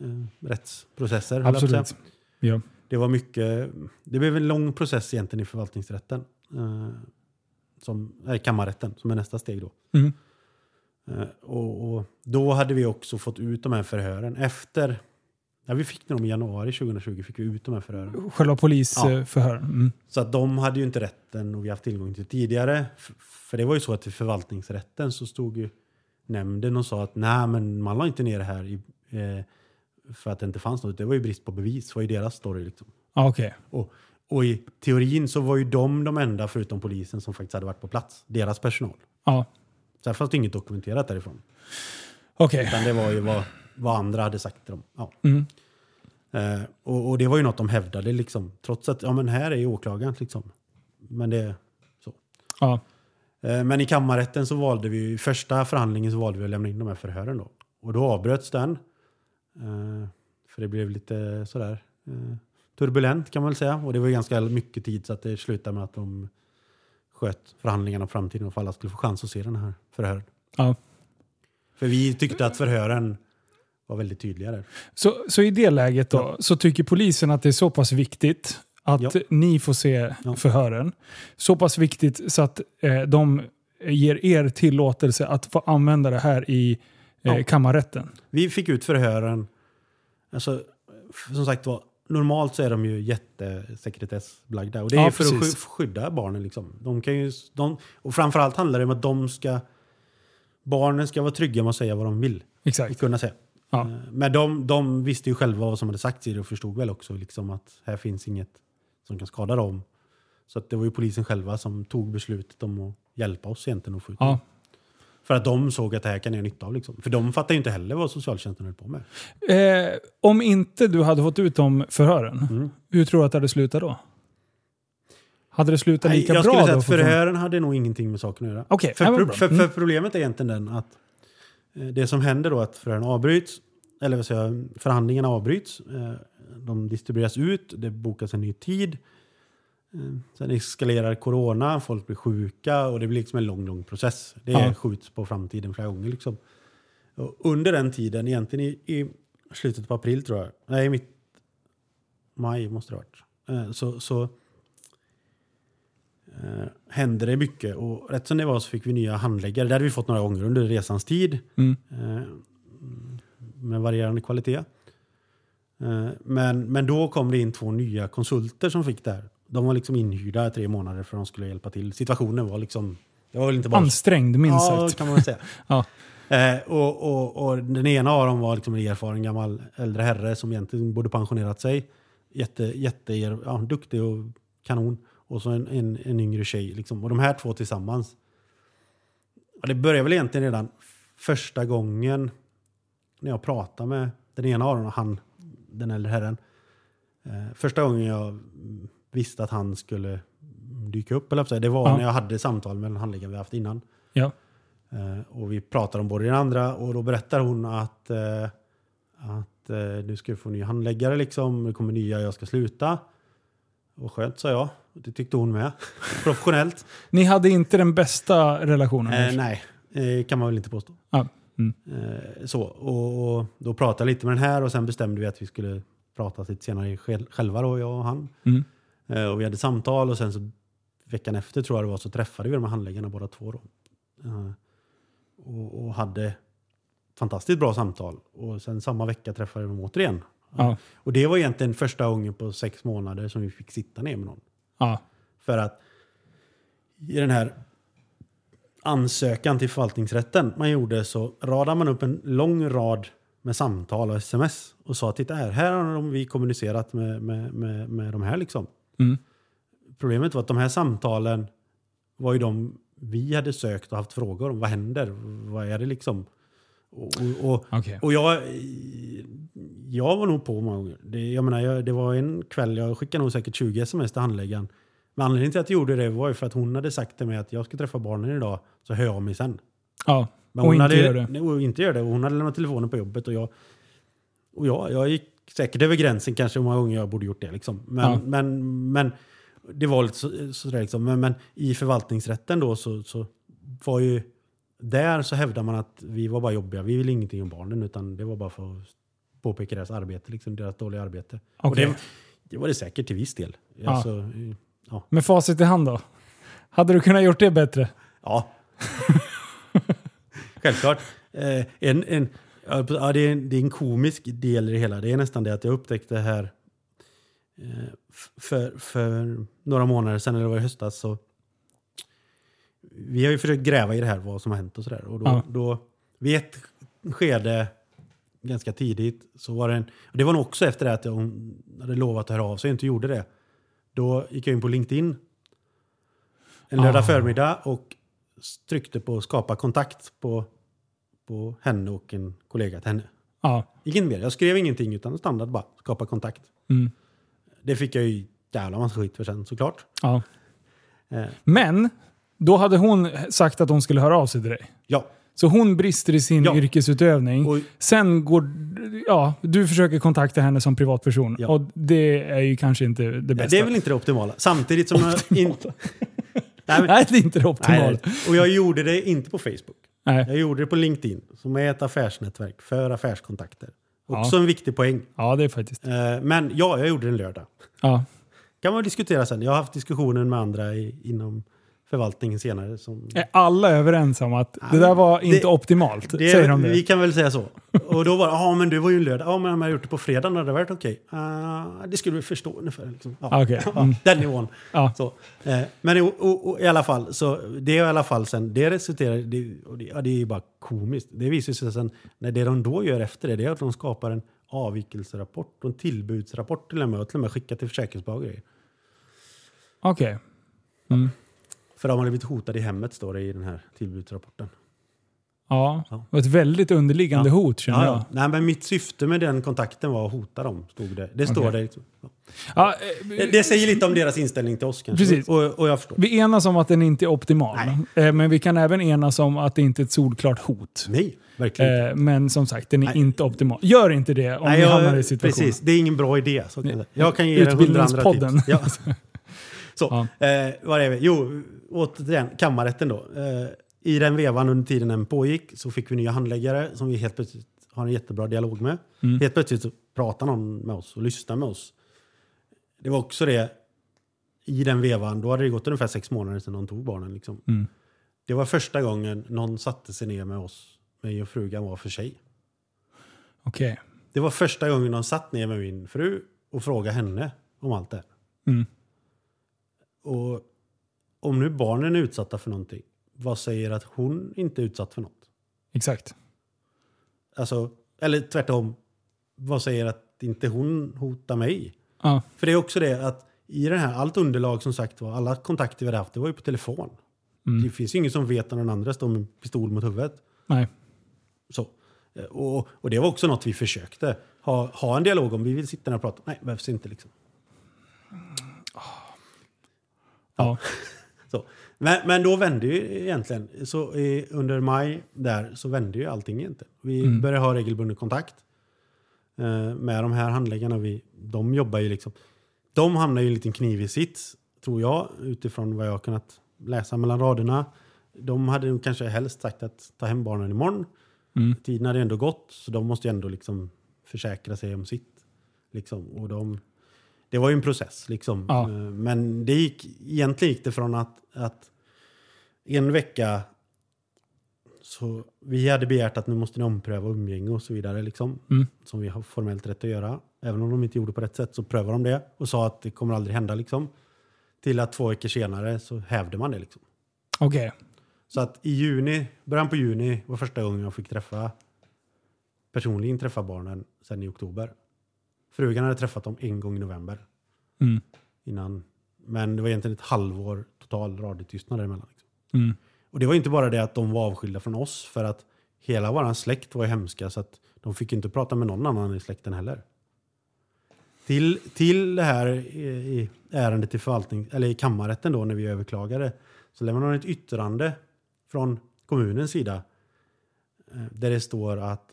eh, rättsprocesser. Absolut. Ja. Det var mycket, det blev en lång process egentligen i förvaltningsrätten. Eh, som, nej, kammarrätten som är nästa steg då. Mm. Eh, och, och då hade vi också fått ut de här förhören efter, ja, vi fick dem i januari 2020 fick vi ut de här förhören. Själva polisförhören. Mm. Så att de hade ju inte rätten och vi haft tillgång till tidigare. För det var ju så att i förvaltningsrätten så stod ju nämnden och sa att nej men man la inte ner det här i, eh, för att det inte fanns något. Det var ju brist på bevis, det var ju deras story liksom. Ja, okej. Och, och i teorin så var ju de de enda förutom polisen som faktiskt hade varit på plats. Deras personal. Ja. Så här fanns det inget dokumenterat därifrån. Okej. Utan det var ju vad, vad andra hade sagt till dem. Ja. Mm. Eh, och, och det var ju något de hävdade liksom. Trots att, ja men här är ju åklagaren liksom. Men det, så. Ja. Eh, Men i kammarrätten så valde vi, i första förhandlingen så valde vi att lämna in de här förhören då. Och då avbröts den. Eh, För det blev lite sådär eh, turbulent kan man väl säga. Och det var ju ganska mycket tid så att det slutade med att de sköt förhandlingarna på framtiden och för alla skulle få chans att se den här förhören. Ja. För vi tyckte att förhören var väldigt tydliga där. Så, så i det läget då, så tycker polisen att det är så pass viktigt att Ja. ni får se Ja. förhören. Så pass viktigt så att eh, de ger er tillåtelse att få använda det här i eh, Ja. kammarrätten. Vi fick ut förhören. Alltså, som sagt var, normalt så är de ju jättesekretessbelagda. Och det är Ja, för att precis. sky- skydda barnen. Liksom. De kan ju, de, och framförallt handlar det om att de ska, barnen ska vara trygga med att säga vad de vill. Och Exakt. kunna säga. Ja. Eh, Men de, de visste ju själva vad som hade sagts i det och förstod väl också liksom att här finns inget som kan skada dem. Så att det var ju polisen själva som tog beslutet om att hjälpa oss egentligen att få ut Ja. För att de såg att det här kan jag nytta av. Liksom. För de fattar ju inte heller vad socialtjänsten höll på med. Eh, om inte du hade fått ut de förhören, Mm. hur tror du att det hade slutat då? Hade det slutat Nej, lika jag bra skulle säga att förhören hade nog ingenting med saken att göra. Okej, för, pro- för, för Mm. problemet är egentligen den att det som händer då är att förhören avbryts, eller vad säger förhandlingarna avbryts, eh, de distribueras ut, det bokas en ny tid. Eh, Sen eskalerar corona, folk blir sjuka och det blir liksom en lång, lång process. Det Ja. skjuts på framtiden flera gånger. Liksom. Och under den tiden, egentligen i, i slutet på april tror jag, nej, mitt maj måste det ha varit, eh, så, så eh, hände det mycket. Och rätt som det var så fick vi nya handläggare. Det hade vi fått några gånger under resans tid. Mm. Eh, med varierande kvalitet. Eh, men, men då kom det in två nya konsulter som fick det här. De var liksom inhyrda tre månader för att de skulle hjälpa till. Situationen var liksom... Det var väl inte bara... Ansträngd, minst ja, sagt. kan man säga. Ja. Eh, och, och, och den ena av dem var liksom en erfaren gammal äldre herre som egentligen borde pensionerat sig. Jätte, jätte, ja, duktig och kanon. Och så en, en, en yngre tjej. Liksom. Och de här två tillsammans. Och det började väl egentligen redan första gången när jag pratade med den ena av dem, han, den äldre herren. Eh, första gången jag visste att han skulle dyka upp, eller det var Ja. när jag hade samtal med den handläggare vi haft innan. Ja. Eh, och vi pratar om både den andra och då berättar hon att, eh, att eh, du ska få ny handläggare liksom, det kommer nya, jag ska sluta. Och skönt sa jag, det tyckte hon med. Professionellt. Ni hade inte den bästa relationen? Eh, nej, eh, kan man väl inte påstå. Ja. Mm. Eh, så, och, och då pratade jag lite med den här och sen bestämde vi att vi skulle prata lite senare själv- själva då, jag och han. Mm. Eh, och vi hade samtal och sen så veckan efter tror jag det var så träffade vi de här handläggarna båda två. Då. Eh, och, och hade fantastiskt bra samtal. Och sen samma vecka träffade vi dem återigen. Ja. Och det var egentligen första gången på sex månader som vi fick sitta ner med någon. Ja. För att i den här ansökan till förvaltningsrätten man gjorde så radade man upp en lång rad med samtal och sms och sa titta här, här har de vi kommunicerat med, med, med, med de här liksom. Mm. Problemet var att de här samtalen var ju de vi hade sökt och haft frågor om. Vad händer? Vad är det liksom? Och, och, Okej. och jag, jag var nog på många gånger. Det, jag menar, jag, det var en kväll, jag skickade nog säkert 20 sms till handläggaren. Men anledningen till att jag gjorde det var ju för att hon hade sagt till mig att jag ska träffa barnen idag, så hör jag av mig sen. Ja, Men och inte hade, gör det. Nej, Och inte gör det. Och hon hade lämnat telefonen på jobbet och jag, och jag, jag gick säkert över gränsen kanske hur många gånger jag borde gjort det. Liksom. Men, Ja. men, men det var lite så, sådär liksom. Men, men i förvaltningsrätten då så, så var ju, där så hävdar man att vi var bara jobbiga. Vi ville ingenting om barnen utan det var bara för att påpeka deras arbete, liksom deras dåliga arbete. Okej. det, det var det säkert till viss del. Ja. Alltså, ja. Med facit i hand då? Hade du kunnat gjort det bättre? Ja. Självklart. Eh, en, en, ja, det, är en, det är en komisk del i det hela. Det är nästan det att jag upptäckte här eh, för, för några månader sedan, eller det var i höstas, så vi har ju försökt gräva i det här, vad som har hänt och sådär. Och då, Ja. då, vid ett skede, ganska tidigt, så var det en... och Det var nog också efter det att hon hade lovat att höra av sig och inte gjorde det. Då gick jag in på LinkedIn en lördag Ah. förmiddag och tryckte på skapa kontakt på, på henne och en kollega till henne. Ja. Inget mer. Jag skrev ingenting utan standard bara skapa kontakt. Mm. Det fick jag ju jävla massa skit för sen såklart. ja. Eh, Men, då hade hon sagt att hon skulle höra av sig till dig. ja, Så hon brister i sin Ja. yrkesutövning. och Sen går ja, du försöker kontakta henne som privatperson. Ja. Och det är ju kanske inte det ja, bästa. det är väl inte det optimala. Samtidigt som jag inte... Nej, men, Nej, det är inte det optimala. nej, och jag gjorde det inte på Facebook. Nej. Jag gjorde det på LinkedIn, som är ett affärsnätverk för affärskontakter. Ja. Också en viktig poäng. Ja, det är faktiskt. Eh, Men ja, jag gjorde det en lördag. Ja. kan man diskutera sen. Jag har haft diskussioner med andra i, inom förvaltningen senare. Som, Är alla överens om att det där var det- inte optimalt? det, säger de det? Vi kan väl säga så. Och då var det, ja men det var ju en lördag. Ja men om jag gjort det på fredagen hade det varit okej. Ah, det skulle du förstå ungefär. Liksom. Ja. Okej. Mm. Den nivån. Ja. Så. Eh, men i, och, och, i alla fall, så det är i alla fall sen, det resulterar det, och det, ja, det är ju bara komiskt. Det visar sig sen, när det de då gör efter det, det är att de skapar en avvikelserapport och en tillbudsrapport till och med och till och med skickar till försäkringsbolag. Okej. Mm. För de hade blivit hotade i hemmet står det i den här tillbudsrapporten. Ja, Ja. det var ett väldigt underliggande Ja. hot känner Ja, jag. ja. Nej, men mitt syfte med den kontakten var att hota dem, stod det. Det står det. liksom. Det- Det säger lite om deras inställning till oss kanske. Precis. Och, och jag förstår. vi enas om att den inte är optimal. Nej. Eh, Men vi kan även enas om att det inte är ett solklart hot. Nej, verkligen inte. Eh, Men som sagt, den är Nej. inte optimal. Gör inte det om Nej, ni hamnar i situationen. Precis, det är ingen bra idé. Så jag, kan ge er hundra andra tips. Ja. Så, Ja. eh, vad är vi? Jo, återigen, kammarrätten då. Eh, I den vevan under tiden den pågick så fick vi nya handläggare som vi helt plötsligt har en jättebra dialog med. Mm. Helt plötsligt så pratar någon med oss och lyssnar med oss. Det var också det, i den vevan, då hade det gått ungefär sex månader sedan de tog barnen. Liksom. Mm. Det var första gången någon satte sig ner med oss, mig och frugan var för sig. Okej. Det var första gången de satt ner med min fru och frågade henne om allt det här. Mm. Och om nu barnen är utsatta för någonting, vad säger att hon inte är utsatt för något? Exakt. Alltså, eller tvärtom, vad säger att inte hon hotar mig? Ja. För det är också det att i det här, allt underlag som sagt var, alla kontakter vi hade haft, det var ju på telefon. Mm. Det finns ju ingen som vet när den andra står med en pistol mot huvudet. Nej. Så. Och, och det var också något vi försökte ha, ha en dialog om. Vi vill sitta ner och prata. Nej, behövs inte liksom. Ja. Så. Men, men då vände ju egentligen, så i, under maj där så vände ju allting egentligen. Vi Mm. började ha regelbunden kontakt eh, med de här handläggarna. Vi, de jobbar ju liksom, de hamnar ju i en liten knivig sits, tror jag, utifrån vad jag kunnat läsa mellan raderna. De hade nog kanske helst sagt att ta hem barnen imorgon. Mm. Tiden hade ändå gått, så de måste ju ändå liksom försäkra sig om sitt. Liksom. Och de, det var ju en process. Liksom. Ja. Eh, Men det gick, egentligen gick det från att, att en vecka så vi hade begärt att nu måste ni ompröva umgänge och så vidare. Liksom, Mm. Som vi har formellt rätt att göra. Även om de inte gjorde på rätt sätt så prövade de det och sa att det kommer aldrig hända. Liksom. Till att två veckor senare så hävde man det. Liksom. Okej. Så att i juni, början på juni var första gången jag fick träffa personligen träffa barnen sen i oktober. Frugan hade träffat dem en gång i november Mm. innan Men det var egentligen ett halvår total radiotystnad däremellan. Liksom. Mm. Och det var inte bara det att de var avskilda från oss, för att hela vår släkt var hemska, så att de fick inte prata med någon annan i släkten heller. Till, till det här i, i ärendet i, förvaltning, eller i kammarrätten då, när vi överklagade, så lämnade de ett yttrande från kommunens sida eh, där det står att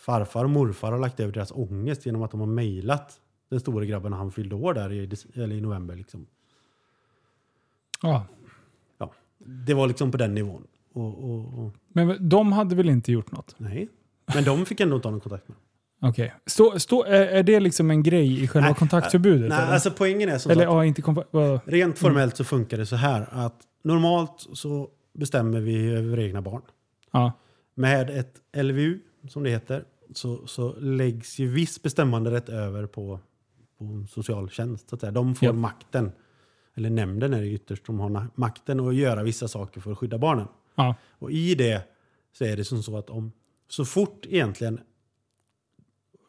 farfar och morfar har lagt över deras ångest genom att de har mejlat den stora grabben han fyllde år där i, eller i november. Liksom. Ja. Ja, det var liksom på den nivån. Och, och, och, Men de hade väl inte gjort något? nej. Men de fick ändå inte ha någon kontakt med. Okej. Stå, stå, är, är det liksom en grej i själva Nej, kontaktförbudet? Nej, eller? alltså poängen är som eller sagt, ja, inte kompa- rent formellt så funkar det så här att normalt så bestämmer vi över egna barn. ja. Med ett LVU, som det heter, så, så läggs ju viss bestämmanderätt över på, på socialtjänst. Så att säga. De får Ja. makten, eller nämnden är det ytterst, som har makten att göra vissa saker för att skydda barnen. Ja. Och i det så är det som så att om så fort egentligen,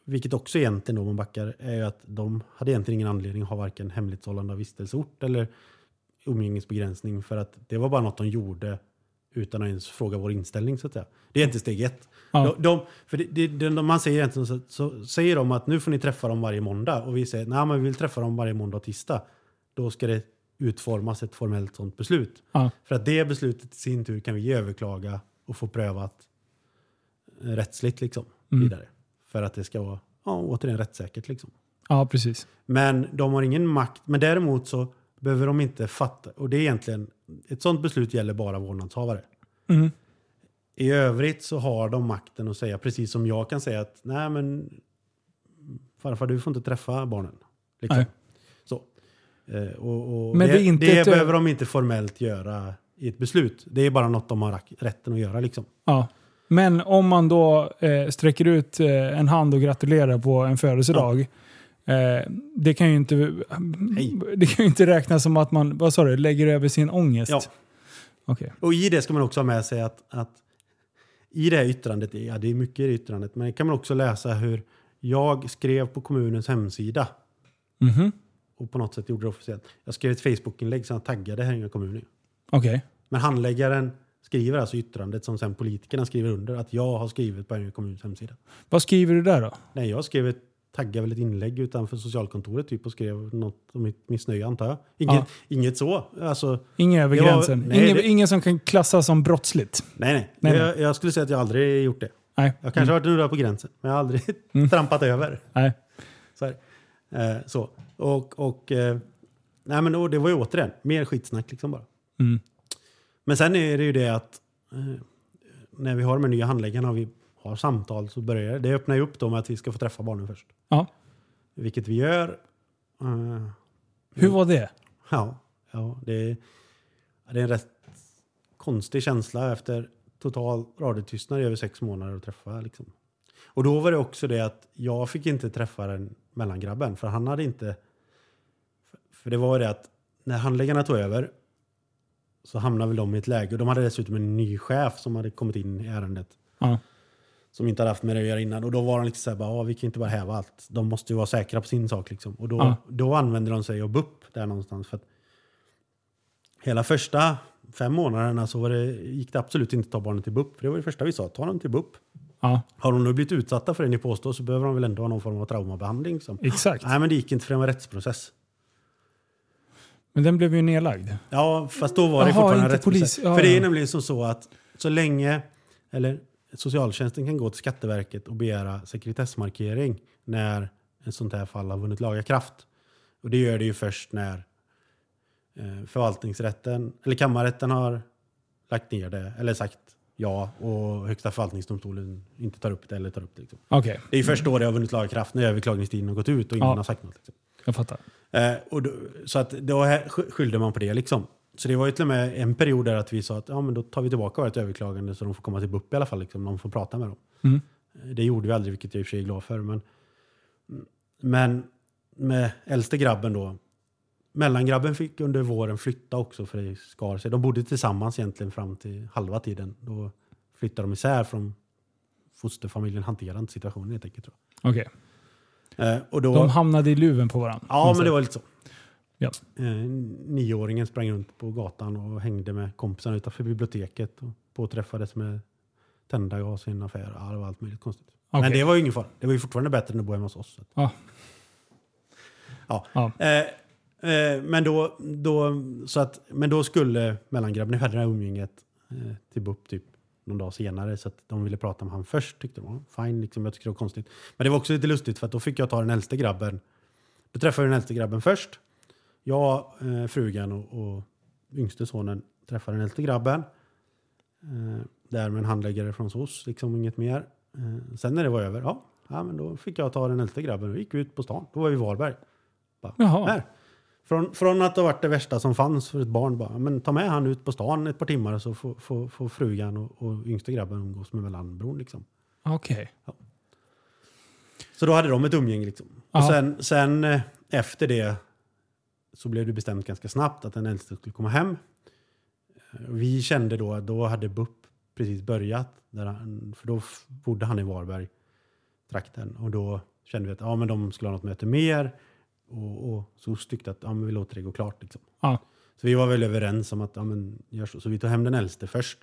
vilket också egentligen då man backar, är ju att de hade egentligen ingen anledning att ha varken hemlighetshållande av vistelseort eller umgängesbegränsning för att det var bara något de gjorde utan att ens fråga vår inställning så att säga. Det är inte steg ett. Ja. De, de, för det, det, det, man säger egentligen så, så säger de att nu får ni träffa dem varje måndag och vi säger nej men vi vill träffa dem varje måndag och tisdag. Då ska det utformas ett formellt sånt beslut. Ja. För att det beslutet i sin tur kan vi överklaga och få prövat eh, rättsligt liksom, Mm. vidare. För att det ska vara ja, återigen rättssäkert. Liksom. ja, precis. Men de har ingen makt. Men däremot så behöver de inte fatta. Och det är egentligen, ett sånt beslut gäller bara vårdnadshavare. Mm. I övrigt så har de makten att säga, precis som jag kan säga att nej men farfar du får inte träffa barnen. Liksom. Nej. Så. Eh, och, och Men det, det det ett- behöver de inte formellt göra i ett beslut. Det är bara något de har rätten att göra. Liksom. Ja. Men om man då eh, sträcker ut eh, en hand och gratulerar på en födelsedag. Eh, det kan ju inte det kan inte räknas som att man vad sa du, lägger över sin ångest. Ja. Okej. Och i det ska man också ha med sig att, att i det här yttrandet, ja det är mycket i det yttrandet, men kan man också läsa hur jag skrev på kommunens hemsida Mhm. och på något sätt gjorde det officiellt. Jag skrev ett Facebook-inlägg som jag taggade Härnösand kommun. Okej. Men handläggaren skriver alltså yttrandet som sen politikerna skriver under att jag har skrivit på Härnösand kommuns hemsida. Vad skriver du där då? Nej, jag skrev ett, taggade väl ett inlägg utanför socialkontoret typ och skrev något om mitt missnöje antar jag. Inget, Ja. inget så. Alltså, Ingen över Det var- gränsen? nej, ingen, det- ingen som kan klassas som brottsligt? nej, nej. Nej, jag, jag skulle säga att jag aldrig gjort det. Nej. Jag kanske har varit nuddat på gränsen, men jag har aldrig Mm. trampat över. Nej. Så. Eh, så. Och, och, eh, nej, men, och det var ju återigen mer skitsnack liksom bara. Mm. Men sen är det ju det att eh, när vi har de här nya handläggarna och vi har samtal så börjar det, det öppnar ju upp då med att vi ska få träffa barnen först. Ja. Vilket vi gör. Eh, Hur var det? ja, ja det, är, det är en rätt konstig känsla efter total radiotystnad i över sex månader att träffa. Liksom. Och då var det också det att jag fick inte träffa den mellangrabben för han hade inte... För det var det att när handläggarna tog över så hamnade väl de i ett läge och de hade dessutom en ny chef som hade kommit in i ärendet Ja. Som inte hade haft med det att göra innan. Och då var de liksom såhär, "Ja, vi kan inte bara häva allt. De måste ju vara säkra på sin sak. Liksom. Och då, Ja. då använde de sig av BUP där någonstans. För hela första fem månaderna så var det, gick det absolut inte att ta barnen till BUP. För det var det första vi sa, ta dem till BUP. ja. Har de nu blivit utsatta för det ni påstår så behöver de väl ändå ha någon form av traumabehandling. Som. Exakt. Nej men det gick inte för det var rättsprocess. Men den blev ju nedlagd. Ja, fast då var det Jaha, fortfarande en rättsprocess. Ja, för det är nämligen som så att så länge, eller socialtjänsten kan gå till Skatteverket och begära sekretessmarkering när ett sånt här fall har vunnit laga kraft. Och det gör det ju först när eh, förvaltningsrätten, eller kammarrätten har lagt ner det, eller sagt ja och högsta förvaltningsdomstolen inte tar upp det eller tar upp det. Liksom. Okej, Det är ju först då det har vunnit laga kraft, när överklagningstiden har gått ut och ingen Ja. har sagt något. Liksom. jag fattar. Eh, och då, så att då skyllde man på det liksom. Så det var ju till och med en period där att vi sa att ja, men då tar vi tillbaka vårt överklagande så de får komma till BUP i alla fall. Liksom, de får prata med dem. Mm. Eh, Det gjorde vi aldrig, vilket jag i och för sig är glad för. Men, men med äldste grabben då. Mellangrabben fick under våren flytta också för det skar sig. De bodde tillsammans egentligen fram till halva tiden. Då flyttade de isär från fosterfamiljen hanterade inte situationen helt enkelt. Tror Okej. jag. Eh, och då, De hamnade i luven på varandra. ja, men det var lite så. Ja. Eh, nioåringen sprang runt på gatan och hängde med kompisarna utanför biblioteket och påträffades med tända gas i en affär. Ja, det var allt möjligt konstigt. Okej. Men det var ju ingen fara. Det var ju fortfarande bättre än att bo hemma hos oss. Att- Ja. Ja. Eh, eh, men, då, då, så att, men då skulle mellangrabben, hade det här umgänget eh, till BUP typ någon dag senare så att de ville prata med han först. Tyckte de fine, liksom, jag tyckte det var konstigt. Men det var också lite lustigt för att då fick jag ta den äldste grabben. Då träffade jag den äldste grabben först. Jag, eh, frugan och, och yngste sonen träffade den äldste grabben. Eh, där med en handläggare från SOS, liksom inget mer. Eh, sen när det var över, ja, ja, men då fick jag ta den äldste grabben och gick ut på stan. Då var vi i Varberg. Bara, Jaha. här. Från, från att det varit det värsta som fanns för ett barn, bara, men ta med han ut på stan ett par timmar så får, får, får frugan och, och yngste grabben umgås med mellanbron. Liksom. Okej. Så då hade de ett umgänge. Liksom. Och Ja. sen, sen eh, efter det så blev det bestämt ganska snabbt att den äldste skulle komma hem. Eh, Vi kände då att då hade BUP precis börjat. Han, för då bodde han i Varberg, trakten. Och då kände vi att ja, men de skulle ha något möte mer. Och, och SOS tyckte att ja, men vi låter det gå klart. Liksom. Ja. Så vi var väl överens om att ja, men gör så. Så vi tog hem den äldste först.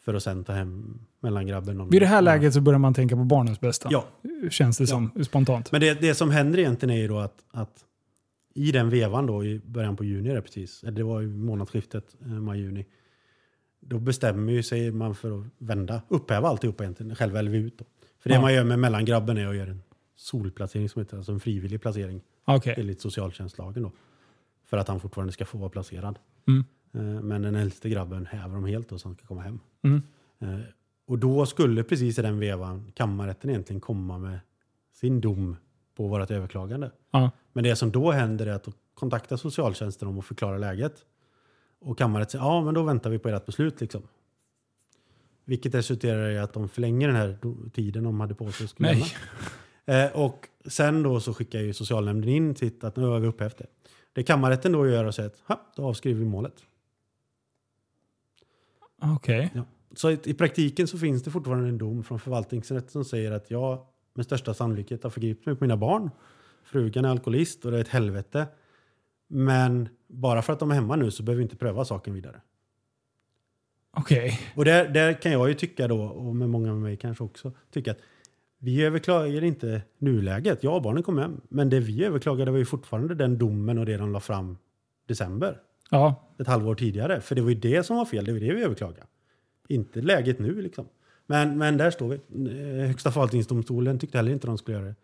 För att sen ta hem mellangrabben. Vid det här läget så börjar man tänka på barnens bästa. Ja, Känns det som spontant. men det, det som händer egentligen är ju då att, att i den vevan då i början på juni, där precis, det var i månadsskiftet eh, maj-juni, då bestämmer ju sig man för att vända, upphäva alltihopa egentligen, själva LVU. Då. För det Ja. man gör med mellangrabben är att göra en solplacering som heter, alltså en frivillig placering Okej. enligt socialtjänstlagen då. För att han fortfarande ska få vara placerad. Mm. Eh, Men den äldste grabben häver de helt då så han ska komma hem. Mm. Eh, Och då skulle precis i den vevan kammarrätten egentligen komma med sin dom på vårt överklagande. Ja. Men det som då händer är att då kontaktar socialtjänsten om att förklara läget. Och kammarrätten säger ja men då väntar vi på ert beslut liksom. Vilket resulterar i att de förlänger den här tiden de hade på sig att lämna. Eh, och sen då så skickar ju socialnämnden in sitt att nu har vi upphävt det. Det kammarrätten då gör och säger att "Ha, då avskriver vi målet. Okej. Ja. Så i, i praktiken så finns det fortfarande en dom från förvaltningsrätten som säger att jag med största sannolikhet har förgripit mig på mina barn. Frugan är alkoholist och det är ett helvete. Men bara för att de är hemma nu så behöver vi inte pröva saken vidare. Okej. Och där, där kan jag ju tycka då, och med många med mig kanske också, tycka att vi överklagar inte nuläget. Ja, barnen kom hem. Men det vi överklagade var ju fortfarande den domen och det de la fram december. Ja. ett halvår tidigare. För det var ju det som var fel, det var det vi överklagade. Inte läget nu liksom. Men, men där står vi. Eh, Högsta förvaltningsdomstolen tyckte heller inte de skulle göra det.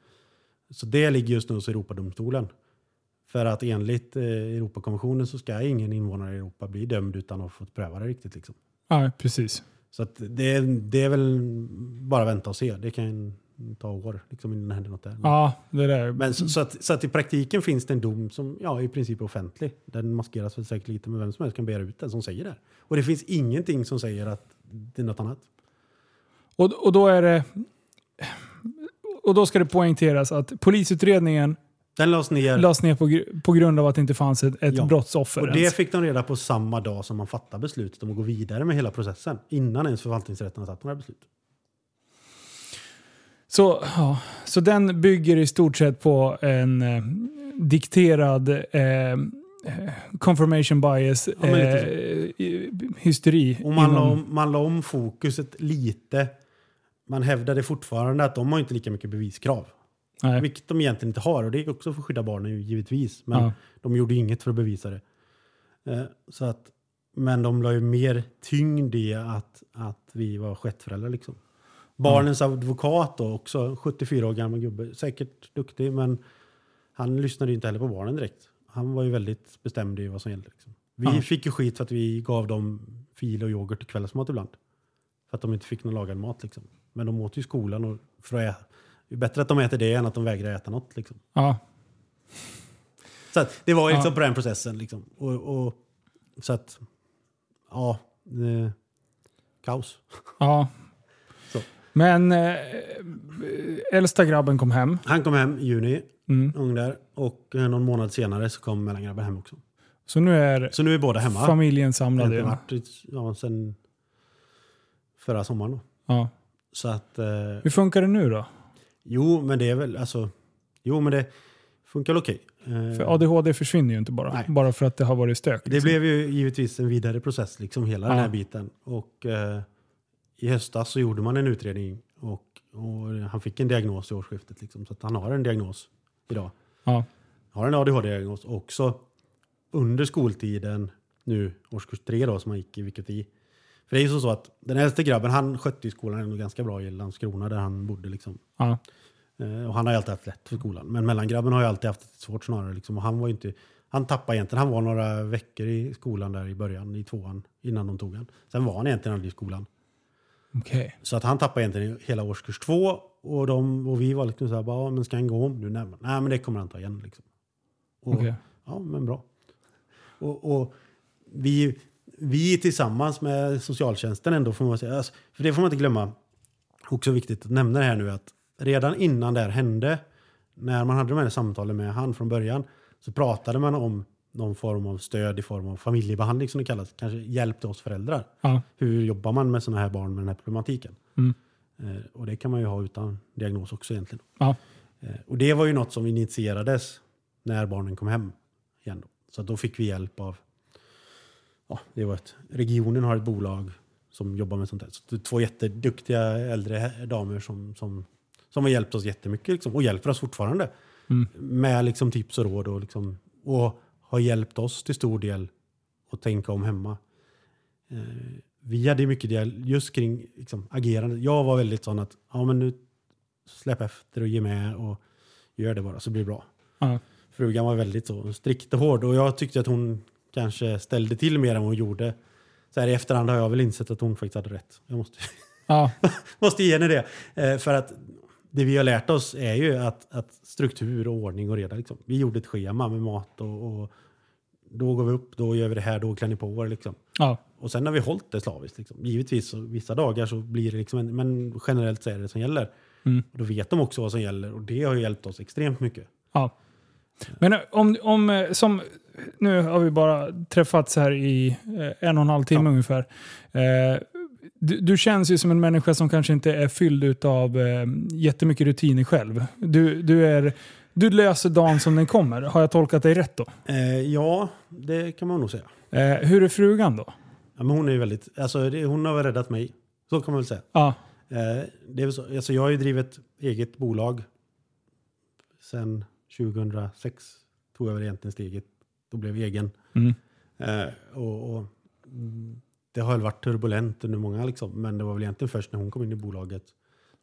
Så det ligger just nu hos Europadomstolen. För att enligt eh, Europakonventionen så ska ingen invånare i Europa bli dömd utan att ha fått pröva det riktigt. Liksom. ja, precis. Så det, det är väl bara vänta och se. Det kan ta år liksom, innan det händer något där. Ja, det där. Men så, så, att, så att i praktiken finns det en dom som ja, i princip är offentlig. Den maskeras väl säkert lite, men vem som helst kan begära ut den som säger det. Och det finns ingenting som säger att det är något annat. Och, och då är det... Och då ska det poängteras att polisutredningen Den lades ner lades ner på, på grund av att det inte fanns ett, ett Ja. brottsoffer. och det ens. fick de reda på samma dag som man fattade beslutet om att gå vidare med hela processen. Innan ens förvaltningsrätten har tagit några beslut. Så, ja, så den bygger i stort sett på en eh, dikterad eh, confirmation bias Ja, eh, hysteri. Och man, la inom- om, man la om fokuset lite. Man hävdade fortfarande att de har inte lika mycket beviskrav. Nej. Vilket de egentligen inte har. Och det är också för att skydda barnen givetvis. Men Ja. de gjorde inget för att bevisa det. Eh, så att, men de la ju mer tyngd i att, att vi var skettföräldrar. Liksom. Barnens advokat då, också 74 år gammal gubbe. Säkert duktig, men han lyssnade ju inte heller på barnen direkt. Han var ju väldigt bestämd i vad som gällde. Liksom. Vi Ja. fick ju skit för att vi gav dem fil och yoghurt till kvällsmat ibland. För att de inte fick någon lagad mat. Liksom. Men de åt ju i skolan. Och för att äta. Det är bättre att de äter det än att de vägrar äta något. Liksom. Ja. Så att det var liksom Ja. på den processen. Liksom. Och, och, så att, ja, eh, kaos. ja. Så. Men eh, äldsta grabben kom hem. Han kom hem i juni, Mm. ung där, och eh, någon månad senare så kom mellangrabben hem också. Så nu är Så nu är båda hemma. familjen Det samlad har igen. varit ja, sen förra sommaren. Då. Ja. Så att, eh, Hur funkar det nu då? jo, men det är väl alltså, jo, men det funkar okej. Eh, För ADHD försvinner ju inte bara, Nej. bara för att det har varit stök. Det liksom. blev ju givetvis en vidare process, liksom hela den Ja. här biten. Och eh, i höstas så gjorde man en utredning och, och han fick en diagnos i årsskiftet. Liksom, så han har en diagnos idag. Ja. Har en ADHD-diagnos också under skoltiden nu, årskurs tre då, som han gick i, vilket i. För det är ju så, att den äldste grabben, han skötte ju skolan ändå ganska bra i Landskrona där han bodde. Liksom. Ja. Eh, och han har ju alltid haft lätt för skolan. Men mellangrabben har ju alltid haft det svårt snarare. Liksom. Och han var inte... Han tappade egentligen. Han var några veckor i skolan där i början, i tvåan, innan de tog han. Sen var han egentligen aldrig i skolan. Okej. Så att han tappade egentligen hela årskurs två. Och, de, och vi var liksom så här, bara, "Ja, men ska han gå om nu? Nej, nej men det kommer han ta igen. Liksom. Och, Okej. Ja, men bra. Och, och vi, vi tillsammans med socialtjänsten ändå får man säga, alltså, för det får man inte glömma, också viktigt att nämna det här nu att redan innan det här hände, när man hade de här samtalen med han från början, så pratade man om någon form av stöd i form av familjebehandling som det kallas, kanske hjälp till oss föräldrar. Ja. Hur jobbar man med sådana här barn med den här problematiken? Mm. Eh, och det kan man ju ha utan diagnos också egentligen. Ja. Eh, och det var ju något som initierades när barnen kom hem igen. Då. Så då fick vi hjälp av, ja, det var ett, regionen har ett bolag som jobbar med sånt här. Så två jätteduktiga äldre damer som, som, som har hjälpt oss jättemycket liksom, och hjälper oss fortfarande. Mm. Med liksom tips och råd och, liksom, och har hjälpt oss till stor del att tänka om hemma. Eh, vi hade mycket dial- just kring liksom, agerande. Jag var väldigt sån att ja, men nu släpp efter och ge med och gör det bara så blir det bra. Ja. Frugan var väldigt så strikt och hård och jag tyckte att hon kanske ställde till mer än hon gjorde. Så här i efterhand har jag väl insett att hon faktiskt hade rätt. Jag måste, Ja. måste ge henne det. Eh, för att det vi har lärt oss är ju att, att struktur och ordning och reda. Liksom. Vi gjorde ett schema med mat och, och då går vi upp, då gör vi det här, då klär ni på er. Liksom. Ja. Och sen har vi hållit det slaviskt. Liksom. Givetvis, vissa dagar så blir det liksom, en, men generellt så är det det som gäller. Mm. Och då vet de också vad som gäller och det har hjälpt oss extremt mycket. Ja. Men eh, om, om eh, som, nu har vi bara träffats här i eh, en och en halv timme Ja. ungefär. Du, du känns ju som en människa som kanske inte är fylld av eh, jättemycket rutiner själv. Du, du, är, du löser dagen som den kommer. Har jag tolkat dig rätt då? Eh, ja, det kan man nog säga. Eh, hur är frugan då? Ja, men hon är väldigt, alltså, det, hon har väl räddat mig. Så kan man väl säga. Ja, Eh, det är så, alltså, jag har ju drivit eget bolag sedan 2006. Tog jag väl egentligen steget och blev egen. mm. Eh, och, och, det har väl varit turbulent under många, liksom, men det var väl egentligen först när hon kom in i bolaget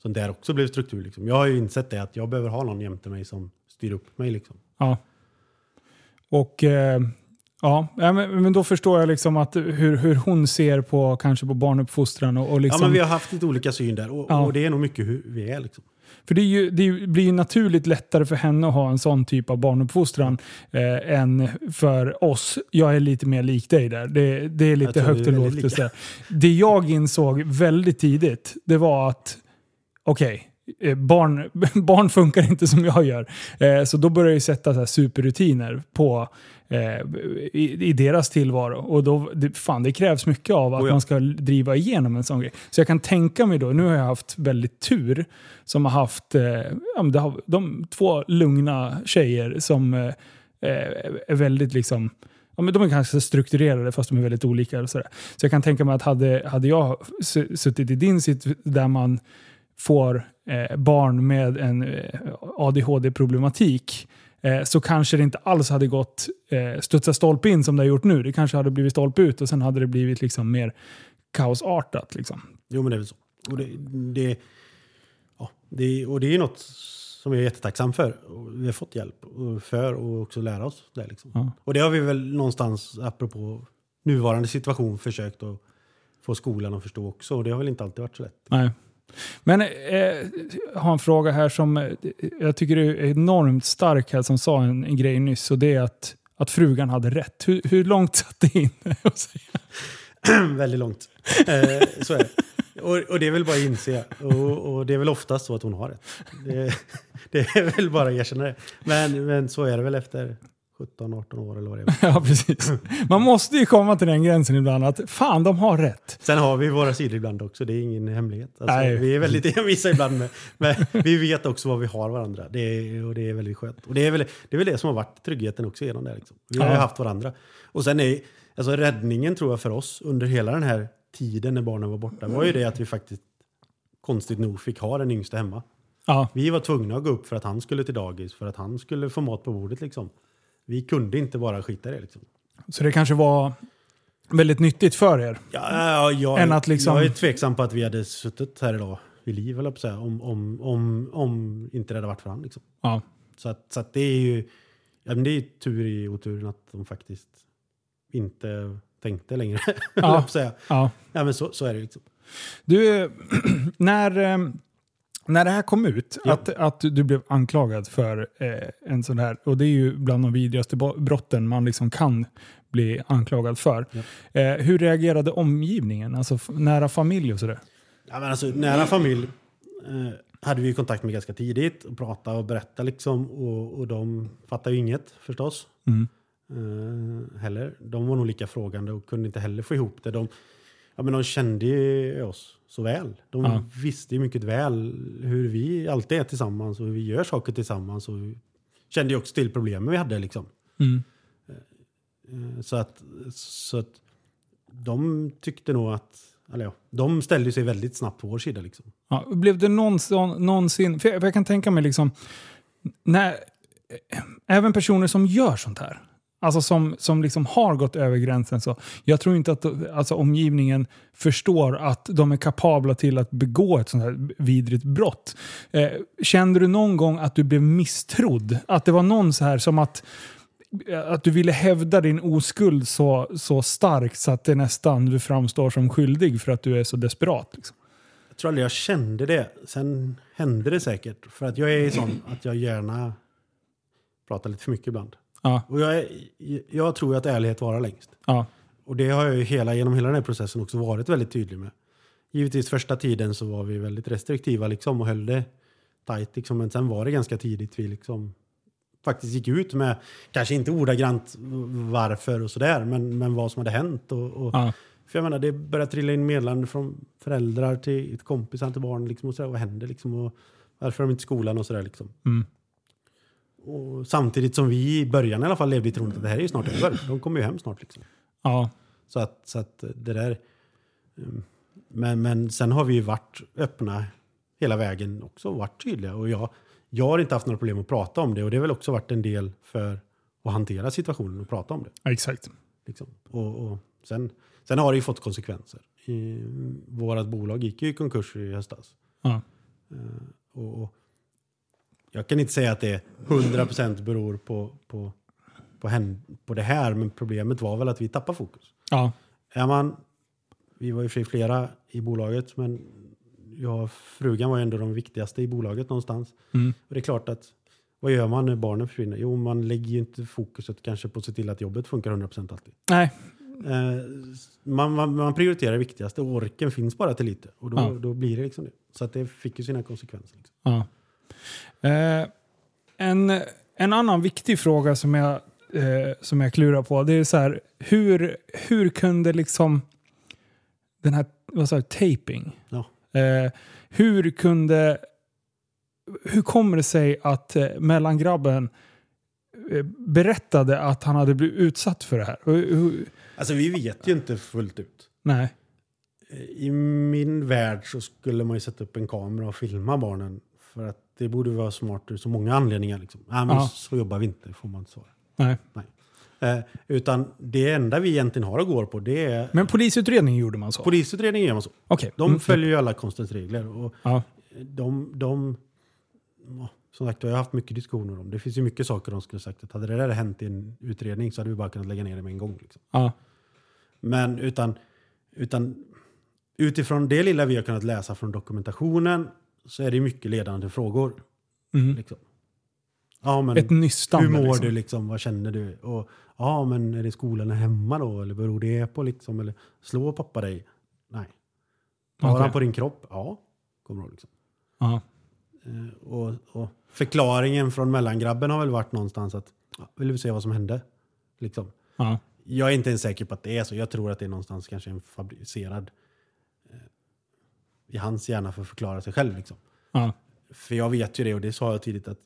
som där också blev struktur. Liksom. Jag har ju insett det att jag behöver ha någon jämte mig som styr upp mig. Liksom. ja. Och eh, ja, men då förstår jag liksom att hur, hur hon ser på kanske på barnuppfostran och, och liksom... Ja, men vi har haft lite olika syn där och, Ja. och det är nog mycket hur vi är. Liksom. För det, ju, det blir ju naturligt lättare för henne att ha en sån typ av barnuppfostran eh, än för oss. Jag är lite mer lik dig där. Det, det är lite högt och lågt. Det jag insåg väldigt tidigt, det var att okej, eh, barn, barn funkar inte som jag gör. Eh, så då började jag sätta så här superrutiner på i, i deras tillvaro. Och då, det, fan, det krävs mycket av att Oh ja. man ska driva igenom en sån grej. Så jag kan tänka mig då, nu har jag haft väldigt tur som har haft eh, har, de två lugna tjejer som eh, eh, är väldigt liksom Ja, men de är ganska strukturerade fast de är väldigt olika. Och sådär. Så jag kan tänka mig att hade, hade jag suttit i din sitt där man får eh, barn med en eh, ADHD-problematik eh, så kanske det inte alls hade gått eh, studsa stolpe in som det har gjort nu. Det kanske hade blivit stolpe ut och sen hade det blivit liksom mer kaosartat. Liksom. Jo, men det är väl så. Och det, det, ja, det, och det är något som jag är jättetacksam för. Vi har fått hjälp för och också lära oss det. Liksom. Ja. Och det har vi väl någonstans, apropå nuvarande situation, försökt att få skolan att förstå också. Och det har väl inte alltid varit så lätt. Nej. Men eh, jag har en fråga här som eh, jag tycker är enormt stark här som sa en, en grej nyss och det är att, att frugan hade rätt. Hur, hur långt satt det in? Väldigt långt. Eh, så är det. Och, och det är väl bara att inse. Och, och det är väl oftast så att hon har rätt. Det, det är väl bara att erkänna det. Men, men så är det väl efter 17-18 år eller vad det är. Ja, precis. Man måste ju komma till den gränsen ibland att fan, de har rätt. Sen har vi våra sidor ibland också, det är ingen hemlighet. Alltså, Nej. vi är väldigt envisa ibland, med, men vi vet också vad vi har varandra. Det är, och det är väldigt skönt. Och det är, väl, det är väl det som har varit tryggheten också genom det. Liksom. Vi har ju Ja. haft varandra. Och sen är alltså räddningen tror jag för oss under hela den här tiden när barnen var borta var ju det att vi faktiskt konstigt nog fick ha den yngsta hemma. Ja, Vi var tvungna att gå upp för att han skulle till dagis, för att han skulle få mat på bordet. Liksom. Vi kunde inte bara skita i det. Liksom. så det kanske var väldigt nyttigt för er. Ja, ja, jag, Än att liksom- jag är tveksam på att vi hade suttit här idag vid liv, eller på säga, om, om, om, om inte det hade varit för han. Liksom. Ja, Så, att, så att det är ju ja, men det är tur i oturen att de faktiskt inte tänkte längre. Ja. Säga. ja. Ja, men så, så är det. Liksom. Du, när, eh, när det här kom ut, Ja. att, att du blev anklagad för eh, en sån här, och det är ju bland de vidrigaste brotten man liksom kan bli anklagad för. Ja. Eh, hur reagerade omgivningen, alltså nära familj och sådär? Ja, men alltså, nära familj eh, hade vi kontakt med ganska tidigt och pratade och berättade liksom. Och, och de fattade ju inget förstås. Mm. eh, heller. De var nog lika frågande och kunde inte heller få ihop det. De, ja, men de kände ju oss så väl. De Ja. visste ju mycket väl hur vi alltid är tillsammans och hur vi gör saker tillsammans. Och kände ju också till problemen vi hade. Liksom. Mm. Eh, Så att, så att de tyckte nog att, eller ja, de ställde sig väldigt snabbt på vår sida. Liksom. Ja, blev det någonsin, någonsin för jag, för jag kan tänka mig liksom, när, även personer som gör sånt här, alltså som, som liksom har gått över gränsen, så jag tror inte att alltså, omgivningen förstår att de är kapabla till att begå ett sånt här vidrigt brott. Eh, kände du någon gång att du blev misstrodd? Att det var någon så här som att eh, att du ville hävda din oskuld så, så starkt så att det nästan du framstår som skyldig för att du är så desperat. Liksom. Jag tror aldrig jag kände det. Sen hände det säkert. För att jag är sån att jag gärna pratar lite för mycket ibland. Ja, Och jag, jag tror att ärlighet varar längst. ja, Och det har jag ju hela, genom hela den här processen också varit väldigt tydlig med. Givetvis första tiden så var vi väldigt restriktiva liksom och höll det tajt. Liksom, men sen var det ganska tidigt vi liksom faktiskt gick ut med, kanske inte ordagrant varför och sådär, men, men vad som hade hänt. Och, och, ja. För jag menar, det började trilla in meddelanden från föräldrar till kompisar till barn. Liksom, och så där, vad händer liksom? Och varför är de inte skolan och sådär liksom. Mm. Och samtidigt som vi i början i alla fall levde i tron att det här är ju snart över. De kommer ju hem snart liksom. ja. Så att, så att det där... um, Men, men sen har vi ju varit öppna hela vägen också, varit tydliga. Och jag, jag har inte haft några problem att prata om det. Och det har väl också varit en del för att hantera situationen och prata om det. Ja, Exakt. Liksom. Och, och sen, sen har det ju fått konsekvenser. I, vårat bolag gick ju i konkurs i höstas. Ja. Och, och jag kan inte säga att det 100% beror på, på, på, hen, på det här, men problemet var väl att vi tappade fokus. Ja. Är man, vi var ju för flera i bolaget, men jag, frugan var ju ändå de viktigaste i bolaget någonstans. Mm. Och det är klart att vad gör man när barnen försvinner? Jo, man lägger ju inte fokuset kanske på att se till att jobbet funkar 100% alltid. Nej. Eh, man, man, man prioriterar det viktigaste och orken finns bara till lite. Och då, Ja. då blir det liksom det. Så att det fick ju sina konsekvenser. Liksom. Ja. Eh, en, en annan viktig fråga som jag, eh, som jag klurar på, det är så här, hur, hur kunde liksom den här, vad sa jag, taping? Ja. Eh, hur kunde, hur kommer det sig att eh, mellangrabben eh, berättade att han hade blivit utsatt för det här? Hur, hur, Alltså vi vet ju inte fullt ut. nej. I min värld så skulle man ju sätta upp en kamera och filma barnen. För att det borde vara smart ur så många anledningar. Liksom. Nej, men Ja. så jobbar vi inte, får man inte svara. nej. Eh, utan det enda vi egentligen har att gå på det är... Men polisutredningen gjorde man så? Polisutredningen gör man så. Okej. De Mm. följer ju alla konstens regler. Och Ja. de, de, som sagt, jag har haft mycket diskussioner om det. finns ju mycket saker de skulle sagt. Att hade det där hänt i en utredning så hade vi bara kunnat lägga ner det med en gång. Liksom. Ja. Men utan, utan utifrån det lilla vi har kunnat läsa från dokumentationen så är det mycket ledande frågor. Mm. Liksom. Ja, men Ett nystande. hur mår liksom. du? Liksom, vad känner du? Och, ja, men är det skolan hemma då? Eller beror det på liksom? Eller slår pappa dig? Nej. Tar Okej. han på din kropp? Ja. Kommer du liksom. Ja. Eh, och, och förklaringen från mellangrabben har väl varit någonstans att ja, vill vi se vad som hände. Liksom. Ja. Jag är inte ens säker på att det är så. Jag tror att det är någonstans kanske en fabricerad i hans hjärna för att förklara sig själv. Liksom. Ja. För jag vet ju det och det sa jag tidigt att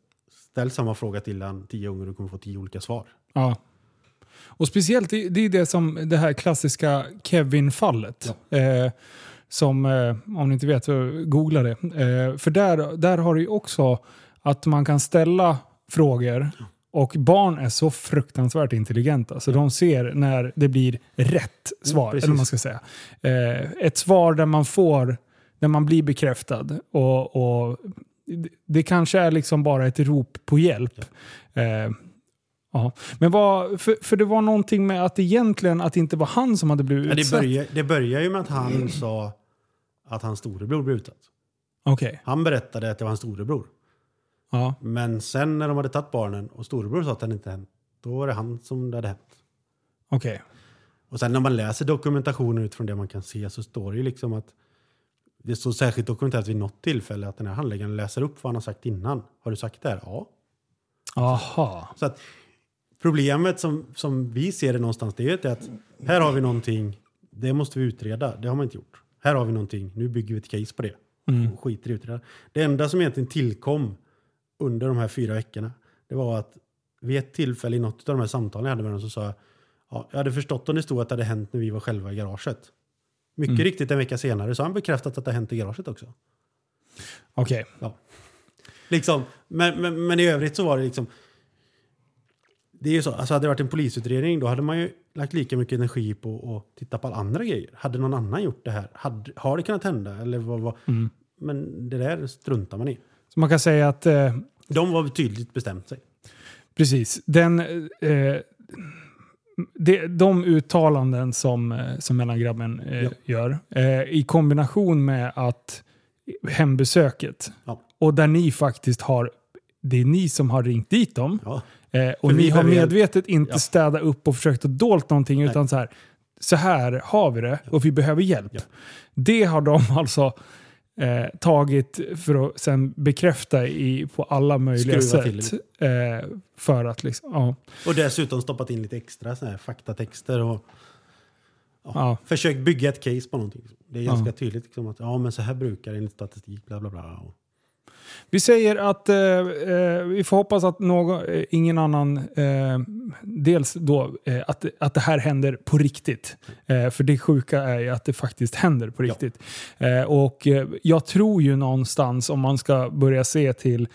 ställ samma fråga till han tio gånger och du kommer få tio olika svar. Ja. Och speciellt, det är det som det här klassiska Kevin-fallet. Eh, som, eh, om ni inte vet, så googla det. Eh, för där, där har du ju också att man kan ställa frågor och barn är så fruktansvärt intelligenta så de ser när det blir rätt svar. eller man ska säga. Eh, ett svar där man får, där man blir bekräftad. Och, och det- kanske är liksom bara ett rop på hjälp. Eh, ja. Men vad, för, för det var någonting med att egentligen att det inte var han som hade blivit Ja, det, utsatt. börjar, det börjar ju med att han sa att hans storebror blev utsatt. Okej. Han berättade att det var hans storebror. Ja. Men sen när de hade tagit barnen och storebror sa att det inte hänt, då var det han som det hade hänt. Okej. Och sen när man läser dokumentationen utifrån det man kan se så står det ju liksom att det står särskilt dokumenterat vid något tillfälle att den här handläggaren läser upp vad han har sagt innan. Har du sagt det här? Ja. Aha. Så att problemet som, som vi ser det någonstans det är att här har vi någonting, det måste vi utreda. Det har man inte gjort. Här har vi någonting, nu bygger vi ett case på det. Och skiter i att utreda. Det enda som egentligen tillkom under de här fyra veckorna, det var att vid ett tillfälle i något av de här samtalen jag hade med dem så sa jag, ja, jag hade förstått om det stod att det hade hänt när vi var själva i garaget. Mycket riktigt en vecka senare så har han bekräftat att det har hänt i garaget också. Okej. Ja. Liksom, men, men, men i övrigt så var det liksom... Det är ju så, alltså hade det varit en polisutredning då hade man ju lagt lika mycket energi på att titta på alla andra grejer. Hade någon annan gjort det här? Hade, har det kunnat hända? Eller vad, vad? Men det där struntar man i. Så man kan säga att eh, De var tydligt bestämt sig. Precis. Den, eh, de, de uttalanden som, eh, som mellangrabben eh, Ja. gör eh, i kombination med att hembesöket Ja. och där ni faktiskt har det är ni som har ringt dit dem Ja. eh, och ni har medvetet inte Ja. städat upp och försökt att dolt någonting utan så här så här har vi det och vi behöver hjälp. Det har de alltså eh, tagit för att sen bekräfta i, på alla möjliga Skruva till sätt. Eh, för att liksom, ja. Och dessutom stoppat in lite extra så här faktatexter och ja, Ja. försökt bygga ett case på någonting. Det är ganska Ja. tydligt liksom att ja, men så här brukar det enligt statistik, bla bla bla. Och, Vi säger att eh, eh, vi får hoppas att någon, eh, ingen annan, eh, dels då eh, att, att det här händer på riktigt. För det sjuka är ju att det faktiskt händer på Ja. riktigt. Eh, och jag tror ju någonstans, om man ska börja se till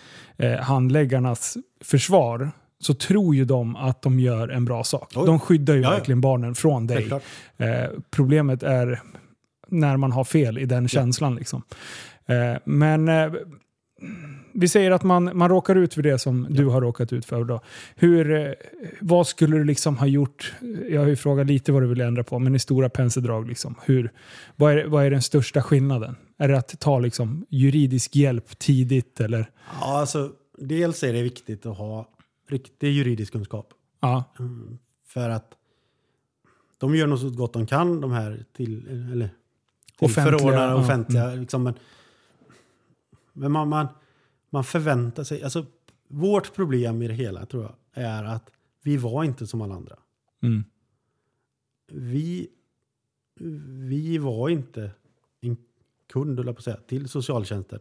handläggarnas försvar, så tror ju de att de gör en bra sak. Oj. De skyddar ju Ja, ja. verkligen barnen från dig. Problemet är när man har fel i den känslan. Liksom. Men vi säger att man, man råkar ut för det som du har råkat ut för. Då. Hur, eh, vad skulle du liksom ha gjort? Jag har ju frågat lite vad du vill ändra på, men i stora penseldrag. Liksom, hur, vad, är, vad är den största skillnaden? Är det att ta liksom, juridisk hjälp tidigt? Eller? Ja, alltså, dels är det viktigt att ha riktig juridisk kunskap. Ja, Mm, För att de gör nog så gott de kan, de här till, eller, Offentliga, tillförordnade ja, offentliga. Liksom, men men man, man, man förväntar sig... Alltså, vårt problem i det hela tror jag är att vi var inte som alla andra. mm. Vi, vi var inte en kund, jag på att säga, till socialtjänsten